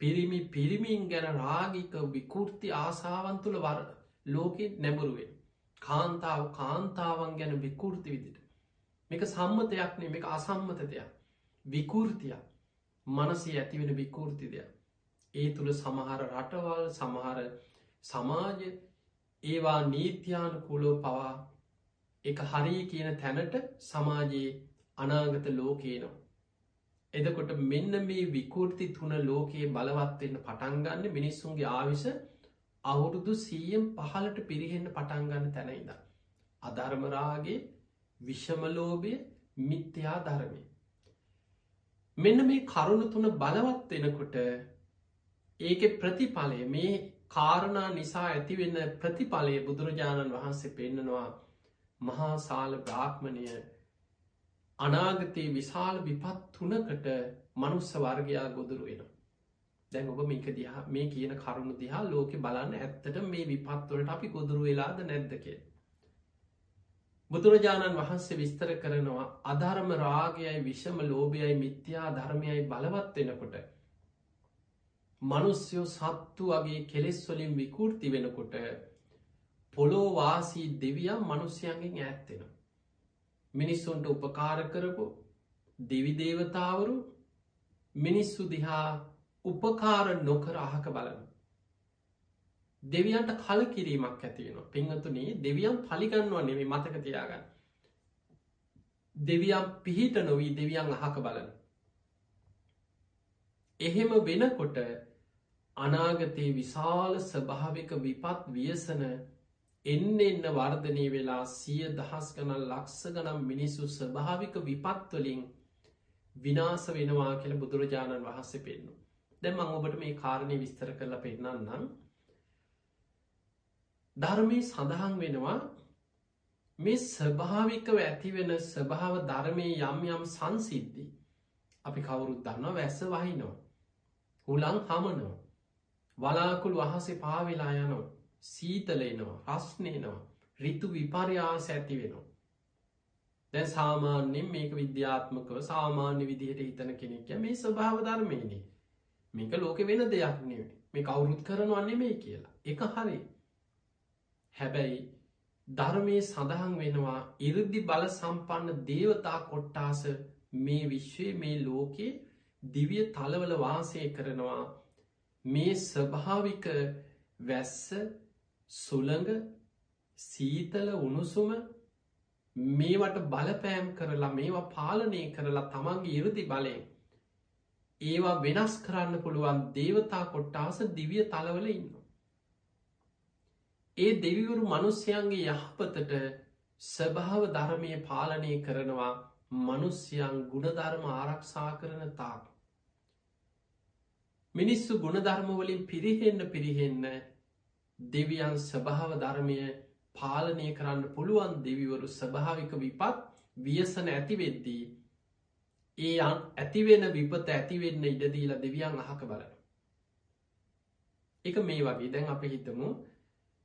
පිරිමි පිරිමින් ගැන රාගික විකෘති ආසාවන් තුළ වර ලෝකෙ නැබරුවෙන් කාන්තාව කාන්තාවන් ගැන විකෘති විදිට මේක සම්මතයක් නේ මේක අසම්මත දෙයක්. විකෘතියක්. මනසේ ඇතිවෙන විකෘති දෙයක්. ඒ තුළ සමහර රටවල් සමහර සමාජ ඒවා නීත්‍යානකුලෝ පවා එක හරි කියන තැනට සමාජයේ අනාගත ලෝකේනවා එදකොට මෙන්න මේ විකෘති තුන ලෝකයේ බලවත්වෙන්න පටන්ගන්න මිනිස්සුන්ගේ ආවිස අවුරුදු සීයම් පහලට පිරිහෙන්න පටන්ගන්න තැනයිද. අධර්මරාගේ විෂමලෝභය මිත්‍යා ධර්මය. මෙන්න මේ කරුණු තුන බලවත් වෙනකොට ඒක ප්‍රතිඵලය මේ කාරණා නිසා ඇතිවෙන්න ප්‍රතිඵලය බුදුරජාණන් වහන්සේ පෙන්න්නනවා මහාසාල බ්‍රාහ්මණය අනාගතයේ විශාල විපත් තුනකට මනුස්ස වර්ගයා ගොදුරු වෙන. දැන් ඔබ මේක දිහා මේ කියන කරුණු දිහා ලෝක බලන්න ඇත්තට මේ විපත්වලට අපි ගොදුරු වෙලාද නැද්දක. බුදුරජාණන් වහන්සේ විස්තර කරනවා අධර්ම රාගයයි විෂම ලෝභයයි මිත්‍යා ධර්මයයි බලවත් වෙනකොට. මනුස්්‍යයෝ සත්තු වගේ කෙලෙස්වලින් විකෘති වෙනකොට පොලෝවාසී දෙවියම් මනුස්්‍යයන්ගෙන් ඇත්තෙනවා. මිනිස්සුන්ට උපකාර කරපු දෙවිදේවතාවරු මිනිස්සු දිහා උපකාර නොකර අහක බලන. දෙවියන්ට කල කිරීමක් ඇතිවෙන පිංහතුනේ දෙවියන් පලිගන්නවා නෙමේ මතක තියාගන්න. දෙවියන් පිහිට නොවී දෙවියන් අහක බලන. එහෙම වෙනකොට අනාගතයේ විශාල ස්භාවික විපත් වියසන එන්න එන්න වර්ධනය වෙලා සිය දහස් ගනල් ලක්ස ගනම් මිනිස්සු ස්භාවික විපත්වලින් විනාස වෙනවා කියල බුදුරජාණන් වහන්සේ පෙන්නු. දැම ඔබට මේ කාරණය විස්තර කරලා පෙන්නන්නම්. ධර්මී සඳහන් වෙනවා මේ ස්වභාවිකව ඇතිවෙන ස්වභාව ධර්මය යම් යම් සංසිද්ධි අපි කවුරුත් දන්නවා වැස්ස වහිනෝ. හුලං හමනෝ. වලාකුල් වහසේ පාවෙලා යනෝ සීතලේනවා රස්නයනවා රිතු විපර්යාස ඇති වෙනවා. දැ සාමාන්‍යෙන් මේක විද්‍යාත්මකව සාමාන්‍ය විදිහයට හිතන කෙනෙක්ය මේ ස්වභාව ධර්මයනේ මේක ලෝක වෙන දෙයක් නෙවේ මේ කවුරුත් කරනවන්නේ මේ කියලා. එක හරි. හැබැයි ධර්මය සඳහන් වෙනවා ඉරදි බල සම්පන්න දේවතා කොට්ටාස මේ විශ්වය මේ ලෝකේ දිවිය තලවල වාසය කරනවා. මේ ස්වභාවික වැස්ස සුළඟ සීතල උණුසුම මේවට බලපෑම් කරලා මේවා පාලනය කරලා තමන්ගේ ඉරදි බලයෙන් ඒවා වෙනස් කරන්න පුළුවන් දේවතා කොට්ටාස දිවිය තලවල ඉන්න. ඒ දෙවිවරු මනුස්්‍යයන්ගේ යහපතට ස්වභාව ධර්මය පාලනය කරනවා මනුස්්‍යයන් ගුණධර්ම ආරක්ෂා කරන තාක්. මිනිස්සු ගුණධර්මවලින් පිරිහෙන්න පිරිහෙන්න දෙවියන් ස්වභාව ධර්මය පාලනය කරන්න පුළුවන් දෙවිවරු ස්වභාවික විපත් වියසන ඇතිවෙද්දී ඒ අන් ඇතිවෙන විපත ඇතිවෙන්න ඉඩදීලා දෙවියන් අහක බලන. එක මේ වගේ දැන් අප හිතමු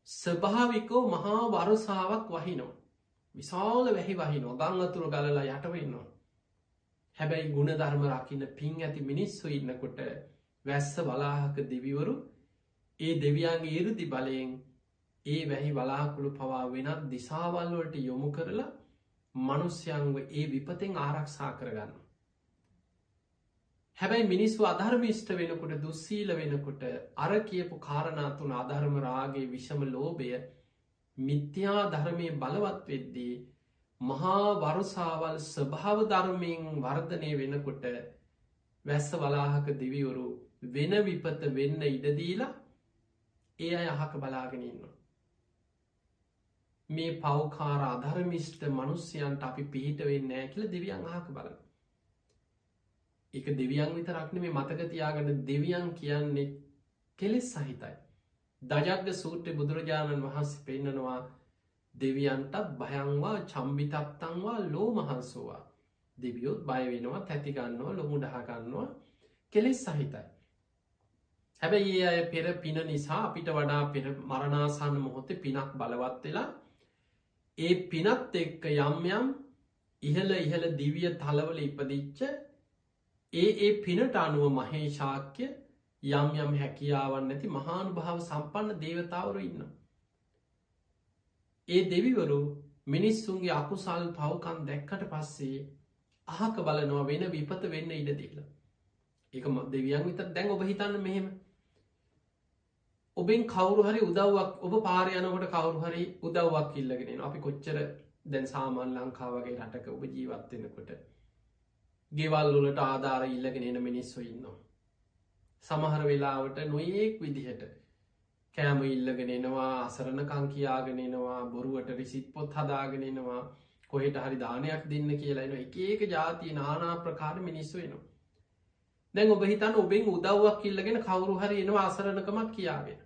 ස්වභාවිකෝ මහා වරුසාාවක් වහිනෝ. විශාල වැහි වහිනෝ ගං අතුර ගලලා යටවෙන්නවා. හැබැයි ගුණ ධර්ම රකින්න පින් ඇති මිනිස්සු ඉන්නකොට වැස්ස වලාහක දෙවිවරු ඒ දෙවියන්ගේ ඉරුදි බලයෙන් ඒ වැහි වලාකුළු පවා වෙනත් දිසාවල්වලට යොමු කරලා මනුස්්‍යයන්ව ඒ විපතෙන් ආරක්ෂා කරගන්න. හැබැයි මිනිස්සු අධර්මිෂ්ට වෙනකොට දුස්සීල වෙනකොට අර කියපු කාරණාතුන අධර්ම රාගේ විෂම ලෝබය මිත්‍යා ධර්මය බලවත් වෙද්දී මහා වරුසාවල් ස්වභාව ධර්මයෙන් වර්ධනය වෙනකොට වැස්ස වලාහක දිවිවරු වෙන විපත වෙන්න ඉඩදීලා ඒ අය අහක බලාගෙන ඉන්නවා. මේ පවකාර අධර්මිෂ්ට මනුස්්‍යයන්ට අපි පිහිට වෙන්න කියල දෙවියන් අහක බලන. එක දෙවියන් විතරක්න මේ මතකතියාගන්න දෙවියන් කියන්නේ කෙලෙස් සහිතයි. දජග්ග සූට්‍ර බුදුරජාණන් වහන්සේ පෙන්නනවා දෙවියන්ට භයංවා චම්බිතත්තංවා ලෝ මහන්සෝවා දෙවියොත් බය වෙනවා තැතිගන්නවා ලොමුඩහගන්නවා කෙලෙස් සහිතයි. හැබැයි ඒ අය පෙර පින නිසා අපිට වඩා පෙර මරණාසන්න මොහොතේ පිනක් බලවත් වෙලා ඒ පිනත් එක්ක යම් යම් ඉහල ඉහල දිවිය තලවල ඉපදිච්ච ඒ ඒ පිනට අනුව මහේශාක්‍ය යම් යම් හැකියාවන් නැති මහානු භාව සම්පන්න දේවතාවරු ඉන්න. ඒ දෙවිවරු මිනිස්සුන්ගේ අකුසල් පවකන් දැක්කට පස්සේ අහක බලනවා වෙන විපත වෙන්න ඉඩ දීලා. එක දෙවියන් විතත් දැන් ඔබ හිතන්න මෙහෙම ඔබෙන් කවරු හරි උදව්වක් ඔබ පාරයනකොට කවරු හරි උදව්වක් ඉල්ලගෙන අපි කොච්චර දැන් සාමාන් ලංකාවගේ රටක ඔබ ජීවත්වෙනකොට ගෙවල්ලුලට ආධාර ඉල්ලගෙන එන මිනිස්සු ඉන්නවා. සමහර වෙලාවට නොයෙක් විදිහට කෑම ඉල්ලගෙනෙනවා අසරණකං කියාගෙනෙනවා බොරුවට රිසිත් පොත් හදාගෙනෙනවා කොහෙට හරි දානයක් දෙන්න කියලාන එක ඒක ජාතිය නානා ප්‍රකාර මිනිස්සු වෙනවා. දැන් ඔබ හිතන්න ඔබෙන් උදව්වක් ඉල්ලගෙන කවරු හරි එනවා අසරණකමක් කියාගෙන.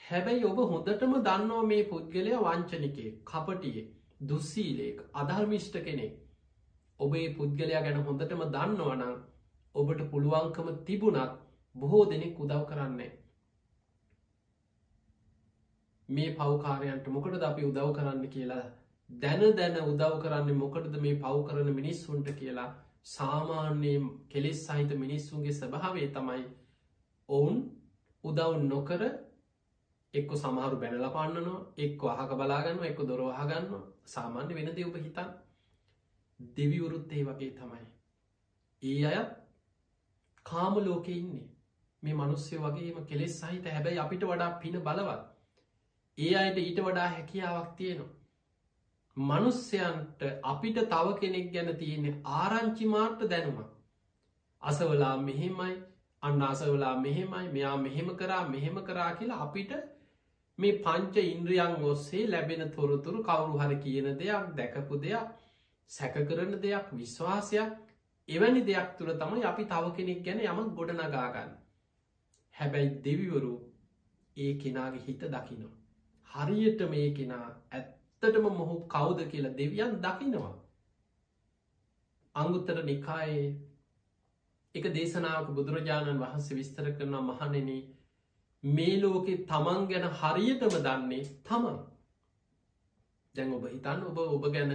හැබැයි ඔබ හොඳටම දන්නවා මේ පුද්ගලය වංචනිකේ කපටිය දුස්සීලේක් අධර්මිෂ්ට කෙනෙක් ඔබේ පුද්ගලයා ගැන හොඳටම දන්නවනම් ඔබට පුළුවන්කම තිබුණත් බොහෝ දෙනෙක් උදව් කරන්නේ. මේ පවකාරයන්ට මොකට ද අපි උදව් කරන්න කියලා දැන දැන උදව් කරන්න මොකටද මේ පව් කරන මිනිස්සුන්ට කියලා සාමාන්‍යයෙන් කෙලෙස් සහිත මිනිස්සුන්ගේ ස්භාවේ තමයි ඔවුන් උදව් නොකර එක්ක සමහරු බැනල පන්නනවා එක්ක අහක බලාගන්න එක්ක දොරවාහගන්න සාමාන්‍ය වෙන දෙවප හිතන් දෙවිවුරුත් ඒ වගේ තමයි. ඒ අයත් කාම ලෝකෙ ඉන්නේ මේ මනුස්්‍ය වගේම කෙලෙස් සහිත හැබැයි අපිට වඩා පින බලවත්. ඒ අයට ඊට වඩා හැකියාවක් තියෙනවා. මනුස්්‍යයන්ට අපිට තව කෙනෙක් ගැන තියෙන්නේ ආරංචිමාර්ට දැනුම. අසවලා මෙහෙමයි අන්න අසවලා මෙහෙමයි මෙයා මෙහෙම කරා මෙහෙම කරා කියලා අපිට මේ පංච ඉන්ද්‍රියන් ඔස්සේ ලැබෙන තොරතුරු කවුරු හරි කියන දෙයක් දැකපු දෙයක් සැක කරන දෙයක් විශ්වාසයක් එවැනි දෙයක් තුළ තමයි අපි තව කෙනෙක් ගැන යම ගොඩනගාගන්න. හැබැයි දෙවිවරු ඒ කෙනාගේ හිත දකිනවා. හරියට මේ කෙනා ඇත්තටම මොහු කවුද කියලා දෙවියන් දකිනවා. අංගුත්තර නිකායේ එක දේශනාවක බුදුරජාණන් වහන්සේ විස්තර කරන මහනෙන මේ ලෝකෙ තමන් ගැන හරියටම දන්නේ තමන්. දැන් ඔබ හිතන් ඔබ ඔබ ගැන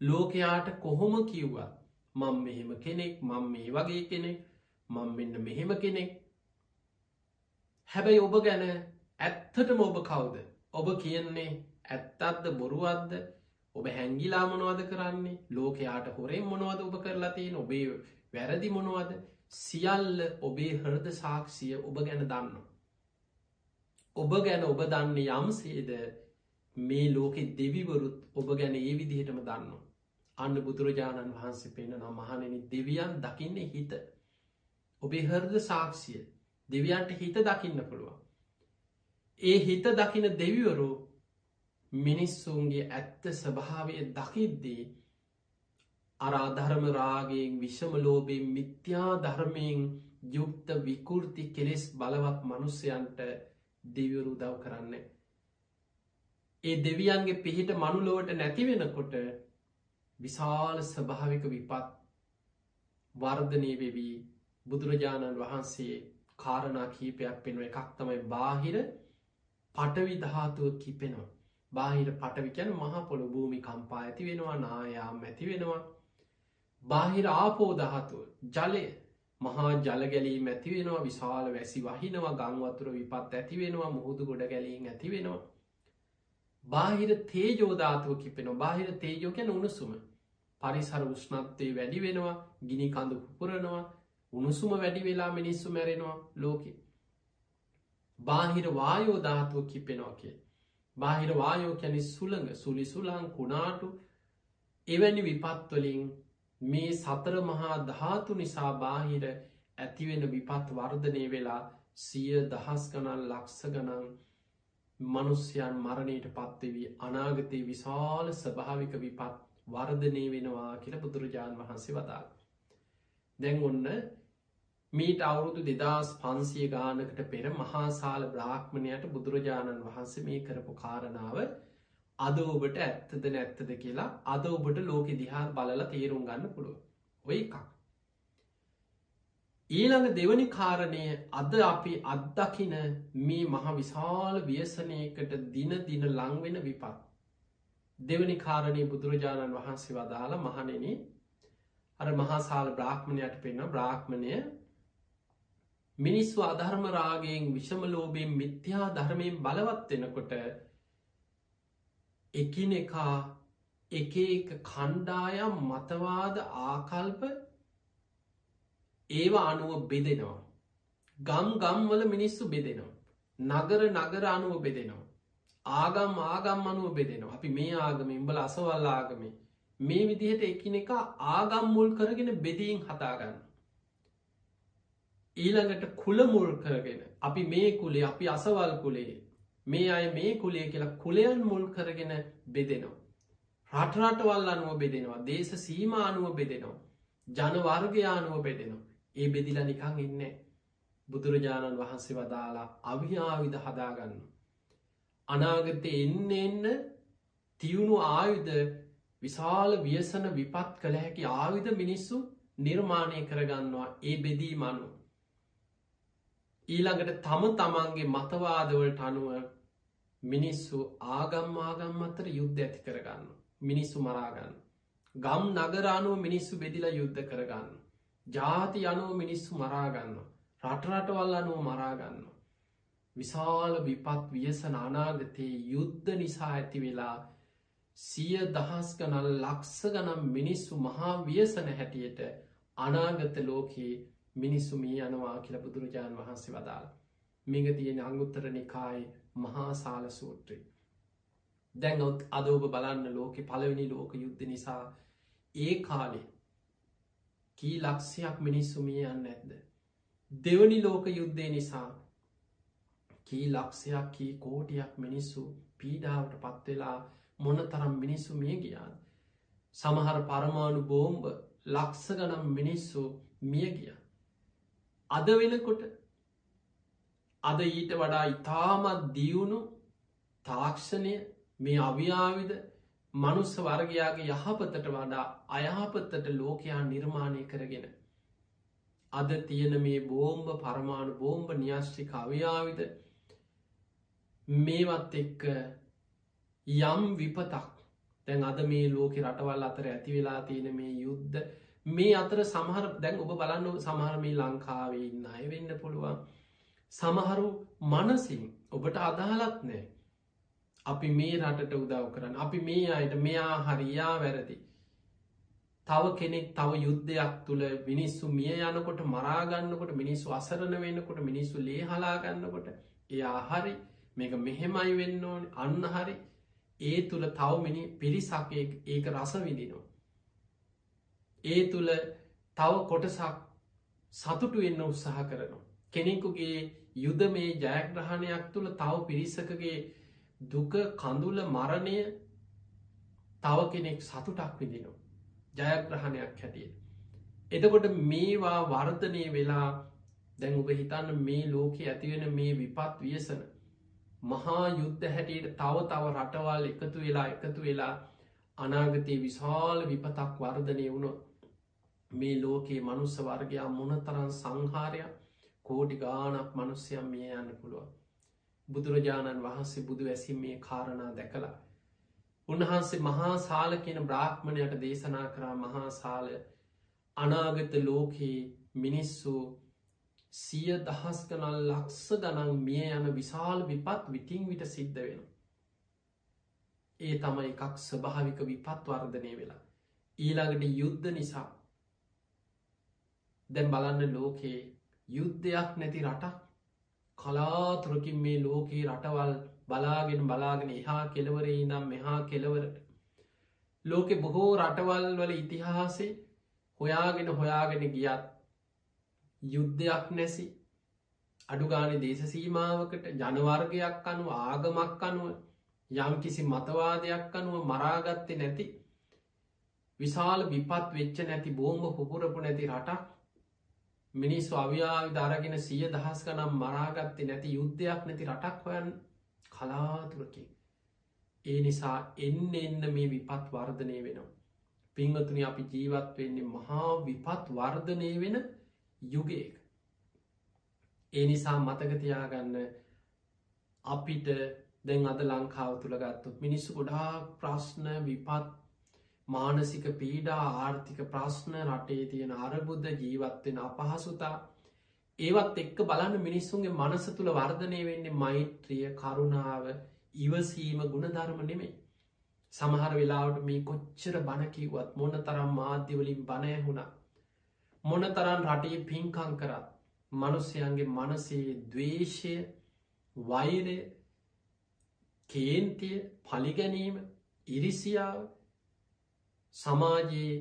ලෝකයාට කොහොම කිව්වා මං මෙහෙම කෙනෙක් මං මේ වගේ කෙනෙක් මං මෙන්න මෙහෙම කෙනෙක්. හැබැයි ඔබ ගැන ඇත්තටම ඔබ කවුද? ඔබ කියන්නේ ඇත්තත්ද බොරුවත්ද ඔබ හැංගිලා මොනවද කරන්නේ ලෝකයාට හොරෙන් මොනවද ඔබ කරලා තියෙන ඔබේ වැරදි මොනවද සියල්ල ඔබේ හෘද සාක්ෂිය ඔබ ගැන දන්න. ඔබ ගැන ඔබ දන්නේ යම්සේද මේ ලෝකෙ දෙවිවරුත් ඔබ ගැන ඒ විදිහටම දන්නවා. අන්න බුදුරජාණන් වහන්සේ පෙන නම් මහනෙන දෙවියන් දකින්නේ හිත. ඔබේ හර්ද සාක්ෂිය දෙවියන්ට හිත දකින්න පුළුවන්. ඒ හිත දකින දෙවිවරු මිනිස්සුන්ගේ ඇත්ත ස්වභාවය දකිද්දී අරාධර්ම රාගෙන් විෂම ලෝබෙන් මිත්‍යා ධර්මයෙන් යුක්ත විකෘති කෙලෙස් බලවත් මනුස්සයන්ට දෙවිවරු දව් කරන්න. ඒ දෙවියන්ගේ පිහිට මනුලොවට නැතිවෙනකොට විශාල ස්භාවික විපත් වර්ධනය වෙවී බුදුරජාණන් වහන්සේ කාරණා කීපයක් පෙනුව එකක් තමයි බාහිර පටවි දහතුව කිපෙනවා. බාහිර පටවිකැන මහපොළො භූමි කම්පා ඇති වෙනවා නායාම් ඇති වෙනවා. බාහිර ආපෝ දහතුව ජලය මහා ජලගැලී ඇති වෙනවා විශාල වැසි වහිනවා ගංවතුර විපත් ඇති වෙනවා මුහුදු ගොඩ ගැලීම් ඇති වෙනවා. බාහිර තේජෝධාතුව කිපෙන බාහිර තේජෝකැන උණුසුම පරිසර උෂ්ණත්වය වැඩි වෙනවා ගිනි කඳු පුපුරනවා උණුසුම වැඩි වෙලා මිනිස්සු මැරෙනවා ලෝකෙ බාහිර වායෝධාතුව කිපෙනෝකේ බාහිර වායෝ කැනි සුළඟ සුලි සුලං කුණාටු එවැනි විපත්වලින් මේ සතර මහා ධාතු නිසා බාහිර ඇතිවෙන විපත් වර්ධනය වෙලා සිය දහස් ගණන් ලක්ස ගණන් මනුස්්‍යයන් මරණයට පත්වෙවී අනාගතයේ විශාල ස්භාවික විපත් වර්ධනය වෙනවා කියල බුදුරජාණන් වහන්සේ වදාල්. දැන් ඔන්න මීට අවුරුදු දෙදස් පන්සිය ගානකට පෙර මහාසාල බ්‍රාහ්මණයට බුදුරජාණන් වහන්සේ මේ කරපු කාරණාව අද ඔබට ඇත්තද නැත්තද කියලා අද ඔබට ලෝකෙ දිහා බලලා තේරුම් ගන්න පුළුව ඔය එකක්. ඊළඟ දෙවනි කාරණය අද අපි අත්දකින මේ මහ විශාල ව්‍යසනයකට දින දින ලංවෙන විපත්. දෙවනි කාරණය බුදුරජාණන් වහන්සේ වදාළ මහනෙන අර මහාසාල බ්‍රාහ්මණයට පෙන්න්න බ්‍රාහ්මණය මිනිස්සු අධර්ම රාගයෙන් විෂම ලෝබයෙන් මිත්‍යා ධර්මයෙන් බලවත්වෙනකොට එකිනෙකා එක එක කණ්ඩායම් මතවාද ආකල්ප ඒවා අනුව බෙදෙනවා. ගම් ගම්වල මිනිස්සු බෙදෙනවා. නගර නගර අනුව බෙදෙනවා. ආගම් ආගම් අනුව බෙදෙනවා අපි මේ ආගම ඉම්බල අසවල් ආගමේ මේ විදිහට එකින එක ආගම් මුල් කරගෙන බෙදීන් හතාගන්න. ඊළඟට කුල මුල් කරගෙන අපි මේ කුලේ අපි අසවල් කුලේ මේ අය මේ කුලේ කියලා කුලයන් මුල් කරගෙන බෙදෙනවා. රටරටවල් අනුව බෙදෙනවා දේශ සීම අනුව බෙදෙනවා. ජනවර්ගයානුව බෙදෙනවා. ඒ බෙදිල නිකං ඉන්න බුදුරජාණන් වහන්සේ වදාලා අවිහාවිද හදාගන්න. අනාගත එන්න එන්න තියුණු ආයුද විශාල වියසන විපත් කළ හැකි ආවිධ මිනිස්සු නිර්මාණය කරගන්නවා ඒ බෙදී මනු. ඊළඟට තම තමන්ගේ මතවාදවලට අනුව මිනිස්සු ආගම් ආගම් අතර යුද්ධ ඇති කරගන්න. මිනිස්සු මරාගන්න. ගම් නගරානුව මිනිස්සු බෙදිලා යුද්ධ කරගන්න. ජාති අනුව මිනිස්සු මරාගන්න රටරටවල් අනුව මරාගන්න විශාල විපත් වියසන අනාගතයේ යුද්ධ නිසා ඇති වෙලා සිය දහස් ගනල් ලක්ස ගනම් මිනිස්සු මහා වියසන හැටියට අනාගත ලෝකයේ මිනිස්සු මේ යනවා කියල බුදුරජාණන් වහන්සේ වදාල් මිග තියෙන අංගුත්තර නිකායි මහා සාල සූත්‍රී දැන්ඔත් අදෝබ බලන්න ලෝකෙ පළවෙනි ලෝක යුද්ධ නිසා ඒ කාලේ කී ලක්ෂයක් මිනිස්සුමිය යන්න ඇත්ද. දෙවනි ලෝක යුද්ධය නිසා කී ලක්ෂයක් කී කෝටියක් මිනිස්සු පීඩාවට පත්වෙලා මොන තරම් මිනිස්සු මිය ගියාද. සමහර පරමාණු බෝම්බ ලක්ස ගනම් මිනිස්සු මිය ගිය. අද වෙනකොට අද ඊට වඩා ඉතාමත් දියුණු තාක්ෂණය මේ අවියාවිද මනුස්ස වර්ගයාගේ යහපතට වඩා අයහපත්තට ලෝකයා නිර්මාණය කරගෙන. අද තියෙන මේ බෝම්භ පරමාණු බෝම්භ න්‍යශ්ටික අවියාවිද මේවත් එක්ක යම් විපතක් දැන් අද මේ ලෝක රටවල් අතර ඇති වෙලා තියෙන මේ යුද්ධ මේ අතර සමහර දැන් ඔබ බලන්න සමහර මේ ලංකාවේ ඉන්න අය වෙන්න පුළුවන්. සමහරු මනසින් ඔබට අදහලත් නෑ අපි මේ රටට උදව් කරන්න අපි මේ අයට මෙයා හරියා වැරදි. තව කෙනෙක් තව යුද්ධයක් තුළ මිනිස්සු මිය යනකොට මරාගන්නකොට මිනිස්සු අසරණ වෙන්නකොට මිනිස්සු ලේ හලාගන්නකොට එයා හරි මේක මෙහෙමයි වෙන්න ඕන අන්න හරි. ඒ තුළ තවමිනි පිරිසක් ඒක රස විදිනවා. ඒ තුළ තව කොටසක් සතුටු වෙන්න උත්සාහ කරනවා. කෙනෙකුගේ යුද මේ ජයග්‍රහණයක් තුළ තව පිරිසකගේ දුක කඳුල මරණය තව කෙනෙක් සතුටක් විදිනවා. ජයග්‍රහණයක් හැටිය. එතකොට මේවා වර්ධනය වෙලා දැන් ඔබ හිතන්න මේ ලෝකෙ ඇතිවෙන මේ විපත් වියසන මහා යුද්ධ හැටියට තව තව රටවල් එකතු වෙලා එකතු වෙලා අනාගතයේ විශාල විපතක් වර්ධනය වුණු මේ ලෝකයේ මනුස්ස වර්ගයා මොනතරන් සංහාරයක් කෝටි ගානක් මනුස්්‍යයම් මිය යන්න පුළුවන්. බුදුරජාණන් වහන්සේ බුදු වැසි මේ කාරණා දැකලා. උන්වහන්සේ මහා සාල කියන බ්‍රාහ්මණයට දේශනා කරා මහා සාල අනාගත ලෝකයේ මිනිස්සු සිය දහස් ගනල් ලක්ස ගනන් මිය යන විශාල විපත් විටිං විට සිද්ධ වෙන. ඒ තම එකක් ස්වභාවික විපත් වර්ධනය වෙලා. ඊළඟට යුද්ධ නිසා දැම් බලන්න ලෝකයේ යුද්ධයක් නැති රටක්. කලාතුරකින් මේ ලෝකයේ රටවල් බලාගෙන බලාගෙන එහා කෙලවරේ නම් මෙහා කෙලවරට ලෝකෙ බොහෝ රටවල් වල ඉතිහාසේ හොයාගෙන හොයාගෙන ගියත් යුද්ධයක් නැසි. අඩුගාන දේශ සීමාවකට ජනවර්ගයක් අනුව ආගමක් අනුව යම් කිසි මතවාදයක් අනුව මරාගත්තේ නැති විශාල විපත් වෙච්ච නැති බෝම්භ පුපුරපු නැති රටක්. මිනිස් අව්‍යාවි දරගෙන සිය දහස් කනම් මරාගත්තේ නැති යුද්ධයක් නැති රටක් හොයන් කලාතුරකින් ඒ නිසා එන්න එන්න මේ විපත් වර්ධනය වෙනවා පිංහතුනි අපි ජීවත් වෙන්නේ මහා විපත් වර්ධනය වෙන යුගයක. ඒ නිසා මතකතියාගන්න අපිට දැන් අද ලංකාව තුළ ගත්තුත් මිනිස්සු ගොඩා ප්‍රශ්න විපත් මානසික පීඩා ආර්ථික ප්‍රශ්න රටේ තියෙන අරබුද්ධ ජීවත්වෙන අපහසුතා ඒවත් එක්ක බලන්න මිනිස්සුන්ගේ මනස තුළ වර්ධනය වෙන්නේ මෛත්‍රිය කරුණාව ඉවසීම ගුණධර්ම නෙමේ. සමහර වෙලාවට මේ කොච්චර බණකිවත් මොන තරම් මාධ්‍යවලින් බණයහුණා මොන තරන් රටේ පින්කං කරත් මනුස්සයන්ගේ මනසේ දවේශය වෛරය කේන්තිය පලිගැනීම ඉරිසියාව සමාජයේ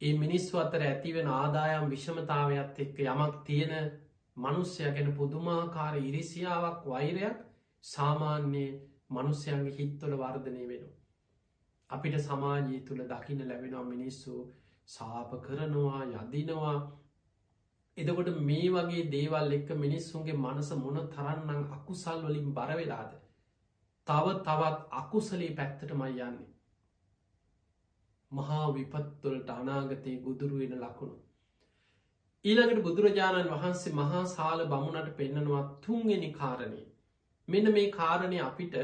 ඒ මිනිස්ව අතර ඇතිවෙන ආදායම් විෂමතාවයක් එක්ක යමක් තියෙන මනුස්්‍යය ගැන පුදුමාකාර ඉරිසියාවක් වෛරයක් සාමාන්‍යයේ මනුස්්‍යයන්ගේ හිත්වල වර්ධනය වෙන. අපිට සමාජී තුළ දකින ලැබෙනවා මිනිස්සු සාප කරනවා යදිනවා. එදකොට මේ වගේ දේවල් එක්ක මිනිස්සුන්ගේ මනස මොන තරන්නම් අකුසල් වලින් බරවෙලාද තව තවත් අකුසලේ පැත්තට මයි යන්නේ. මහා විපත්තුලට අනාගතයේ ගුදුරුවෙන ලකුණු ඊළඟට බුදුරජාණන් වහන්සේ මහා සාල බමුණට පෙන්නනවා තුන්ගෙන කාරණය මෙන්න මේ කාරණය අපිට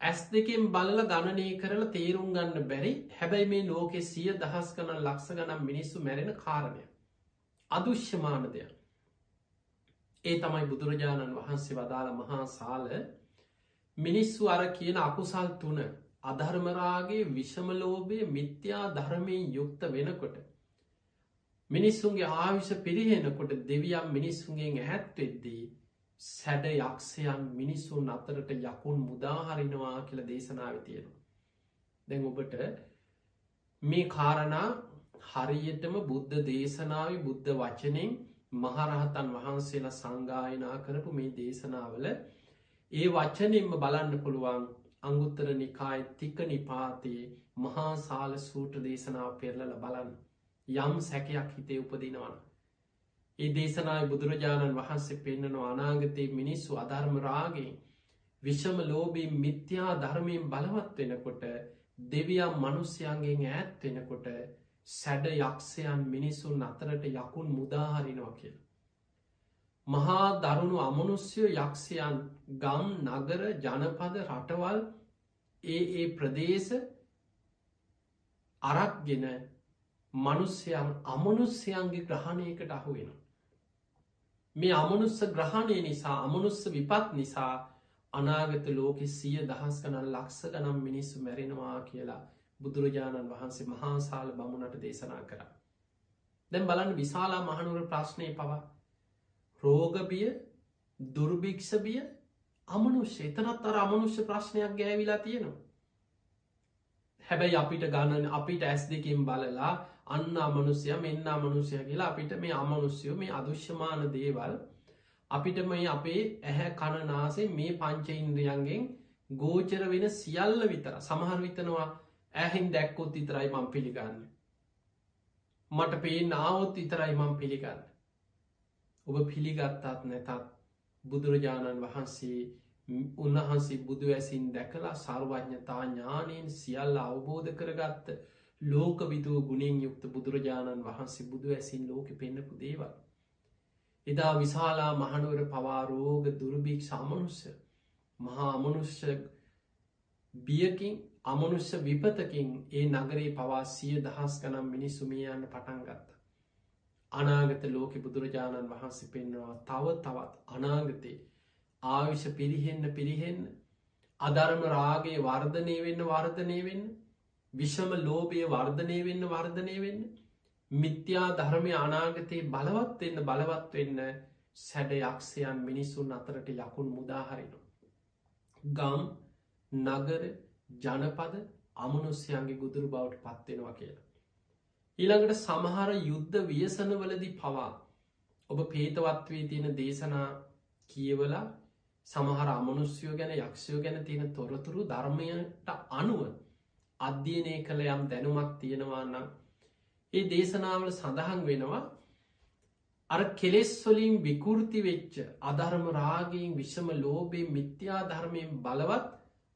ඇස් දෙකෙන් බලල ගණනය කරලා තේරුම් ගන්න බැරි හැබැයි මේ ලෝකෙ සිය දහස් කන ලක්ස ගනම් මිනිස්සු මැරෙන කාරණය. අදුෂ්‍යමාන දෙයක්. ඒ තමයි බුදුරජාණන් වහන්සේ වදාළ මහා සාල මිනිස්සු අර කියන අකුසල් තුන අධර්මරාගේ විෂමලෝභය මිත්‍යා ධර්මයෙන් යුක්ත වෙනකොට. මිනිස්සුන්ගේ ආවිෂ පිරිහෙනකොට දෙවියම් මිනිස්සුන්ගේ ඇහැත්වෙද්දී සැඩ යක්ෂයන් මිනිස්සුන් අතරට යකුන් මුදාහරිනවා කියල දේශනාව තියෙනවා. දැන් ඔබට මේ කාරණා හරියටම බුද්ධ දේශනාව බුද්ධ වචනෙන් මහරහතන් වහන්සේලා සංගායනා කරපු මේ දේශනාවල ඒ වච්චනෙන්ම බලන්න පුළුවන් අංගුත්තර නිකායි තික නිපාතයේ මහා සාල සූට දේශනාව පෙරලල බලන්න යම් සැකයක් හිතේ උපදිනවන. ඒ දේශනායි බුදුරජාණන් වහන්සේ පෙන්න්නන අනාගතයේ මිනිස්සු අධර්මරාගේ විෂම ලෝබී මිත්‍යා ධර්මයෙන් බලවත් වෙනකොට දෙවියම් මනුස්්‍යයන්ගෙන් ඈත් වෙනකොට සැඩ යක්ෂයන් මිනිසුන් අතරට යකුන් මුදාහරිනවා කියල. මහා දරුණු අමනුස්්‍යයෝ යක්ෂයන් ගම් නගර ජනපද රටවල් ඒ ඒ ප්‍රදේශ අරක්ගෙන මනුස්්‍යයන් අමනුස්්‍යයන්ගේ ග්‍රහණයකට අහුවෙන. මේ අමනුස්ස ග්‍රහණය නිසා අමනුස්ස විපත් නිසා අනාගත ලෝකෙ සිය දහස් කනල් ලක්ස ගනම් මිනිස්සු මැරෙනවා කියලා බුදුරජාණන් වහන්සේ මහාසාල බමුණට දේශනා කර. දැම් බලන්න විශාලා මහනුවර ප්‍රශ්නය පවා රෝගබිය දුර්භික්ෂබිය අමනුෂ්‍ය එතනත් අර අමනුෂ්‍ය ප්‍රශ්නයක් ගෑවිලා තියෙනවා. හැබැයි අපිට ගණන අපිට ඇස් දෙකින් බලලා අන්න අමනුස්්‍යය මෙන්න අමනුෂ්‍යය කියලා අපිට මේ අමනුස්්‍යයෝ මේ අදුෂ්‍යමාන දේවල් අපිට මේ අපේ ඇහැ කණනාසේ මේ පංච ඉන්ද්‍රියන්ගෙන් ගෝචර වෙන සියල්ල විතර සමහර විතනවා ඇහින් දැක්කොත් ඉතරයි මං පිළිගන්න. මට පේ නාවොත් ඉතරයි මං පිළිගන්න. ඔබ පිළිගත්තත් නැතත් බුදුරජාණන් වහන්සේ උන්වහන්සේ බුදු ඇසින් දැකලා සර්වඥතා ඥානයෙන් සියල්ල අවබෝධ කරගත්ත ලෝක විදුව ගුණෙන් යුක්ත බුදුරජාණන් වහන්සේ බුදු ඇසින් ලෝක පෙන්න්නපු දේවල්. එදා විශාලා මහනුවර පවාරෝග දුරභික් සාමනුස්්‍ය මහා අමනුෂ්‍ය බියකින් අමනුෂ්‍ය විපතකින් ඒ නගරේ පවා සිය දහස් ගනම් මිනිස්සුමියයන්න පටන් ගත්ත. අනාගත ලෝක බුදුරජාණන් වහන්සේ පෙන්නවා තව තවත් අනාගතේ ආවිෂ පිරිහෙන්න පිරිහෙන්න අධර්ම රාගේ වර්ධනය වෙන්න වර්ධනය වෙන්න විෂම ලෝබය වර්ධනය වෙන්න වර්ධනය වෙන්න මිත්‍යා ධර්මය අනාගතයේ බලවත් වෙන්න බලවත් වෙන්න සැඩ යක්ෂයන් මිනිස්සුන් අතරට යකුන් මුදාහරිනු. ගම් නගර ජනපද අමනුස්්‍යයන්ගේ ගුදුරු බවට පත්වෙනවා කියලා. ඊළඟට සමහර යුද්ධ වියසනවලදි පවා ඔබ පේතවත්වේ තියෙන දේශනා කියවලා සමහර අමනුස්්‍යයෝ ගැන යක්ෂයෝ ගැන තියෙන තොරතුරු ධර්මයට අනුව අධ්‍යයනය කළ යම් දැනුමක් තියෙනවා නම් ඒ දේශනාවල සඳහන් වෙනවා අර කෙලෙස්වලින් විකෘති වෙච්ච අධර්ම රාගයෙන් විෂම ලෝබේ මිත්‍යා ධර්මයෙන් බලවත්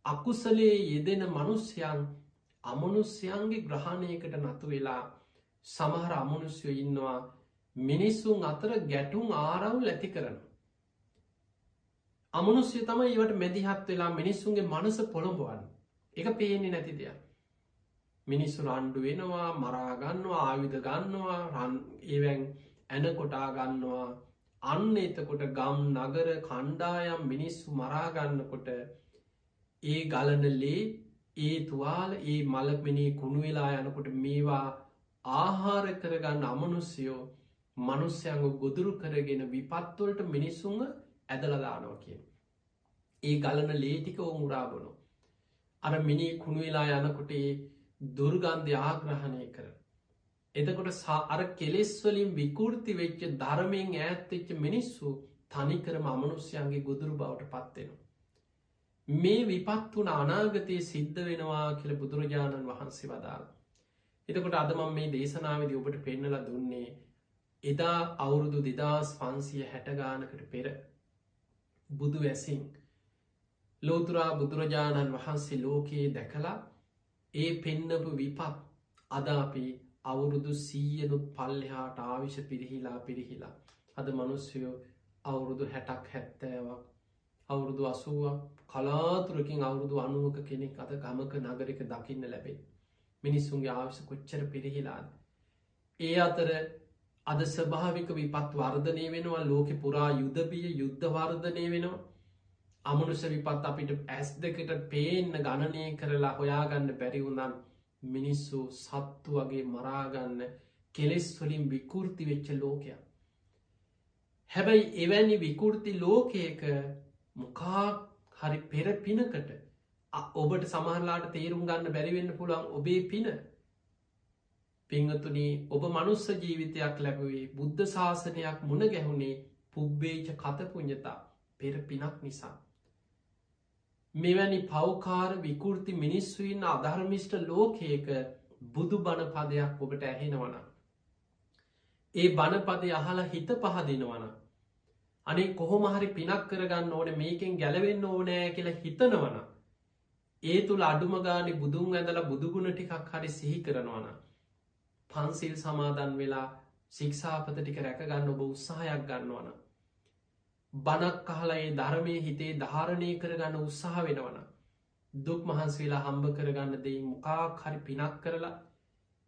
අකුසලේ යෙදෙන මනුස්්‍යයන් අමනුස්්‍යයන්ගේ ග්‍රහණයකට නතු වෙලා සමහර අමනුස්යෝ ඉන්නවා මිනිස්සුන් අතර ගැටුම් ආරවුල් ඇති කරන. අමනුස්්‍ය තම ඒවට මැදිහත් වෙලා මිනිස්සුන්ගේ මනස පොළොඹවන්න එක පේන්නේ නැති දෙයක්. මිනිස්සු රණ්ඩු වෙනවා මරාගන්නවා ආවිධ ගන්නවා රන් ඒවැන් ඇන කොටා ගන්නවා අන්න එතකොට ගම් නගර කණ්ඩායම් මිනිස්සු මරාගන්නකොට ඒ ගලනලේ ඒ තුවාල ඒ මලක්මිනී කුණු වෙලා යනකොට මේවා ආහාර කරගන්න අමනුස්යෝ මනුස්්‍යයංග ගොදුරු කරගෙන විපත්වලට මිනිස්සුන්ග ඇදලදානවා කිය. ඒ ගලන ලේටික ඔමුරාබනු. අර මිනි කුණු වෙලා යනකොට දුර්ගන්ධ ආග්‍රහණය කර. එතකොට අර කෙලෙස්වලින් විකෘති වෙච්ච ධර්මයෙන් ඈත්තච්ච මිනිස්සු තනිකරම අමනුස්්‍යයන්ගේ ගොදුරු බවට පත්වෙනවා. මේ විපත් වන අනාගතයේ සිද්ධ වෙනවා කියල බුදුරජාණන් වහන්සේ වදාළ. එතකොට අදමම් මේ දේශනාවදි ඔබට පෙන්නල දුන්නේ එදා අවුරුදු දෙදස් පන්සිය හැටගානකට පෙර බුදු වැසින් ලෝතුරා බුදුරජාණන් වහන්සේ ලෝකයේ දැකලා ඒ පෙන්නපු විපත් අද අපි අවුරුදු සීයනුත් පල්ලෙහාට ආවිෂ පිරිහිලා පිරිහිලා අද මනුස්්‍යයෝ අවුරුදු හැටක් හැත්තෑවක් අවුරුදු අසුවක් කලාතුරකින් අවුරුදු අනුවක කෙනෙක් අද ගමක නගරික දකින්න ලැබේ. මිනිස්සුන්ගේ ආවශ කොච්චර පිරිහිලාද. ඒ අතර අද ස්භාවික විපත් වර්ධනය වෙනවා ලෝකෙ පුරා යුද්ධබිය යුද්ධ වර්ධනය වෙනවා අමනුෂ විපත් අපිට ඇස් දෙකට පේන්න ගණනය කරලා හොයාගන්න බැරිවුනම් මිනිස්සු සත්තු වගේ මරාගන්න කෙලෙස් වලින් විකෘති වෙච්ච ලෝකයක්. හැබැයි එවැනි විකෘති ලෝකයක මොකා හරි පෙර පිනකට ඔබට සමහරලාට තේරුම් ගන්න බැරිවෙන්න පුළුවන් ඔබේ පින පිංහතුනී ඔබ මනුස්ස ජීවිතයක් ලැබුවේ බුද්ධ ශාසනයක් මුණ ගැහුණේ පුබ්බේච කතපුඥතා පෙර පිනක් නිසා. මෙවැනි පෞකාර විකෘති මිනිස්සුයින් අධර්මිෂ්ට ලෝකයක බුදු බණ පදයක් ඔබට ඇහෙනවන. ඒ බණපදය අහලා හිත පහදිනවන. අනේ කොහොමහරි පිනක් කරගන්න ඕන මේකෙන් ගැලවෙන්න ඕනෑ කියලා හිතනවන. ඒ තුළ අඩුමගානි බුදුන් ඇඳල බුදුගුණ ටිකක් හරි සිහි කරනවන. පන්සිල් සමාදන් වෙලා ශික්ෂාපත ටික රැකගන්න ඔබ උත්සාහයක් ගන්නවන. බනක් අහලා ඒ ධර්මය හිතේ ධාරණය කරගන්න උත්සාහ වෙනවන. දුක් මහන්සේලා හම්බ කරගන්න දෙයි මොකාක් හරි පිනක් කරලා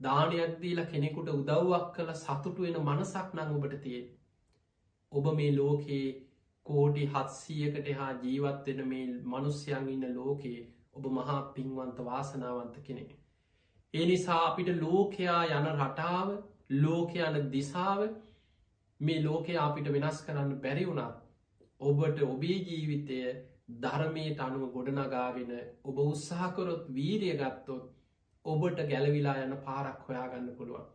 දානයක් දීලා කෙනෙකුට උදව්වක් කළ සතුටු වෙන මනසක් නං ඔබට තියෙන්. ඔබ මේ ලෝකයේ කෝඩි හත්සීයකට හා ජීවත්වෙන මේ මනුස්්‍යයන් ඉන්න ලෝකයේ ඔබ මහා පින්වන්ත වාසනාවන්ත කෙනෙ. ඒ නිසා අපිට ලෝකයා යන රටාව ලෝක යන දිසාව මේ ලෝකය අපිට වෙනස් කරන්න බැරි වුණත් ඔබට ඔබේ ජීවිතය ධර්මයට අනුව ගොඩනගාගෙන ඔබ උත්සාහකොරොත් වීරිය ගත්තොත් ඔබට ගැලවිලා යන පාරක් හොයාගන්න පුළුවන්.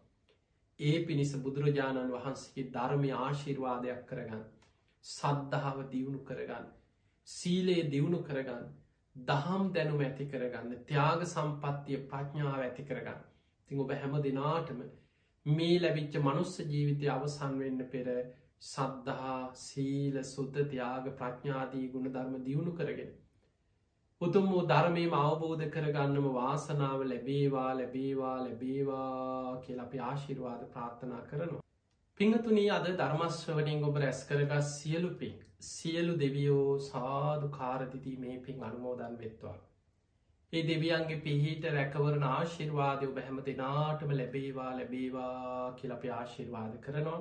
ඒ පිණිස බුදුරජාණන් වහන්සේගේ ධර්මය ආශිර්වාදයක් කරගන්න. සද්ධාව දියුණු කරගන්න. සීලයේ දියුණු කරගන්න. දහම් දැනුම ඇති කරගන්න ත්‍යාග සම්පත්තිය ප්‍රඥාව ඇති කරගන්න. තිං ඔබ හැම දෙනාටම මේ ලැබිච්ච මනුස්ස ජීවිතය අවසන් වෙන්න පෙර සද්ධහා සීල සුද්ධ තියාග ප්‍රඥාදී ගුණ ධර්ම දියුණු කරගෙන. උතුම් වූ ධර්මයම අවබෝධ කරගන්නම වාසනාව ලැබේවා ලැබේවා ලැබේවා කියල අපි ආශිර්වාද ප්‍රාර්ථනා කරනවා. පිංහතුනී අද ධර්මශ්‍රවනින් ඔබ රැස් කරගස් සියලු පින් සියලු දෙවියෝ සාදු කාරදිදී මේ පින් අනුමෝදන් වෙත්වා. ඒ දෙවියන්ගේ පිහිට රැකවරන ආශිර්වාදය ඔබ හැම දෙනාටම ලැබේවා ලැබේවා කියල අපි ආශිර්වාද කරනවා.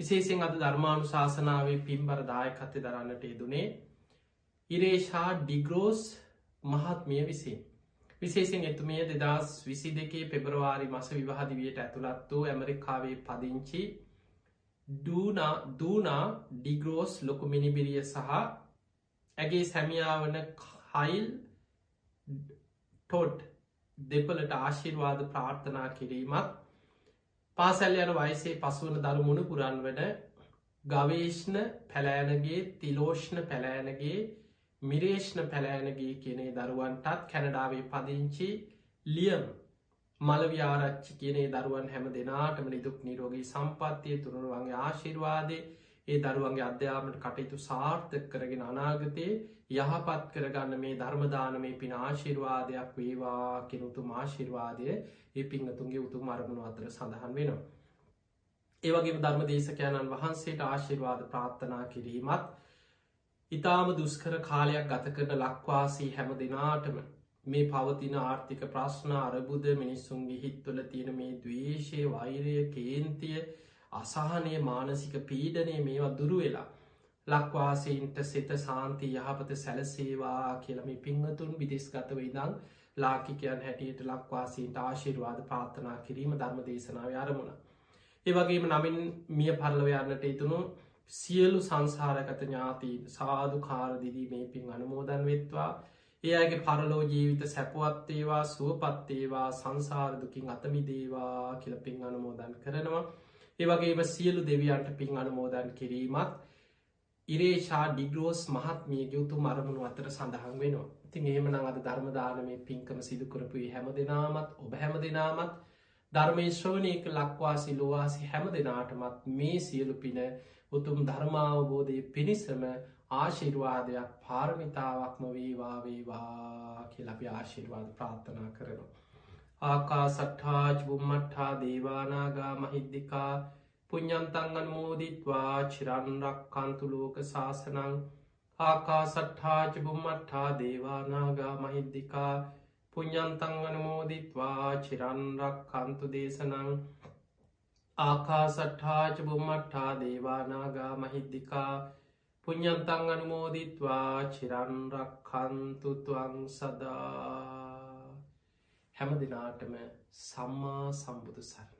විශේෂෙන් අද ධර්මාණු ශාසනාවේ පින්බර දායකත්ය දරන්නට යෙදුනේ ඉරේෂා ඩිග්‍රෝස් මහත්මිය විසින්. විශේෂෙන් එතුමිය දෙදස් විසි දෙකේ පෙබරවාරි මස විවාහදිවියට ඇතුළත් වූ ඇමරිකාවේ පදිංචි දූනා ඩිග්‍රෝස් ලොකු මිනිබිරිය සහ ඇගේ සැමියාවන කයිල් ටොඩ් දෙපලට ආශිර්වාද ප්‍රාර්ථනා කිරීමත් පාසැල් යන වයිසේ පසුවන දරු මුණ පුරන්වන ගවේෂ්ණ පැලෑනගේ තිලෝෂ්ණ පැලෑනගේ මිරේෂ්ණ පැලෑනගේ කියනේ දරුවන්ටත් කැනඩාවේ පදිංචි ලියම් මලව්‍යාරච්චි කියනේ දරුවන් හැම දෙනාටම නිදුක් නිරෝගී සම්පත්තිය තුරුණුවන්ගේ ආශිර්වාදය ඒ දරුවන්ගේ අධ්‍යාපට කටයුතු සාර්ථක කරගෙන අනාගතයේ යහපත් කරගන්න මේ ධර්මදානමේ පින ආශිර්වාදයක් වේවා කෙනුතු ආශිර්වාදය ඒ පිංහතුන්ගේ උතුම් අරමුණු අතර සඳහන් වෙනවා. ඒවගේ ධර්ම දේශකයණන් වහන්සේට ආශිර්වාද ප්‍රාර්ථනා කිරීමත් ඉතාම දුස්කර කාලයක් ගත කරන ලක්වාසී හැම දෙනාටම මේ පවතින ආර්ථික ප්‍රශ්න අරබුද මිනිස්සුන්ගේ හිත්වල තියෙන මේ දවේශය වෛරය කේන්තිය අසාහනය මානසික පීඩනය මේවා දුරු වෙලා ලක්වාසීන්ට සිත සාන්ති යහපත සැලසේවා කියලම පිංහතුන් විදිස් ගතව ඉදං ලාකිකයන් හැටියට ලක්වාසීන්ට ආශිර්වාද ප්‍රාථනා කිරීම ධර්ම දේශනාව අරමුණ. ඒවගේම නමින් මිය පල්ලවයන්නට ඉතුුණු සියලු සංසාරගත ඥාතීන් සාධු කාරදිදී මේ පින් අනුමෝදන් වෙත්වා ඒගේ පරලෝ ජීවිත සැපුවත්තේවා සුවපත්තේවා සංසාරදුකින් අතමිදේවා කියල පින් අනුමෝදන් කරනවා. ඒවගේම සියලු දෙවියන්ට පින් අනුමෝදන් කිරීමත් ඉරේෂා ඩිග්‍රෝස් මහත්මිය යුතු මරමුණු අතර සඳහන් වෙනවා. ඉතින් එහෙමන අද ධර්මදානමේ පින්කම සිදුකරපුයි හැම දෙනාමත් ඔබ හැම දෙනාමත් ධර්මය ශ්‍රවණයක ලක්වාසි ලොවාසි හැම දෙනාටමත් මේ සියලු පින උතුම් ධර්මාවබෝධය පිණිසම ආශිර්වාදයක් පාරමිතාවක්ම වේවා වේවා කියලපි ආශිර්වාද ප්‍රාර්ථනා කරනවා. ආකා සට්හාජ බුම්මට්හා දේවානාගා මහිද්දිකා පුඤ්ඥන්තන් අනුමෝදිත්වා චිරන්රක් කන්තුලෝක ශාසනං ආකා සට්හාජ බුම්මට්හා දේවානාගා මහිද්දිකා පුඤ්ඥන්තන් අනුමෝදිත්වා චිරන්රක් කන්තු දේශනං ආකා සට්හාජ බුම්මට්හා දේවානාගා මහිද්දිකා පුඤ්ඥන්තන් අනුමෝදිත්වා චිරන්රක් කන්තුතුවං සදා. හැම දෙනාටම සම්මා සම්බුදු සරණ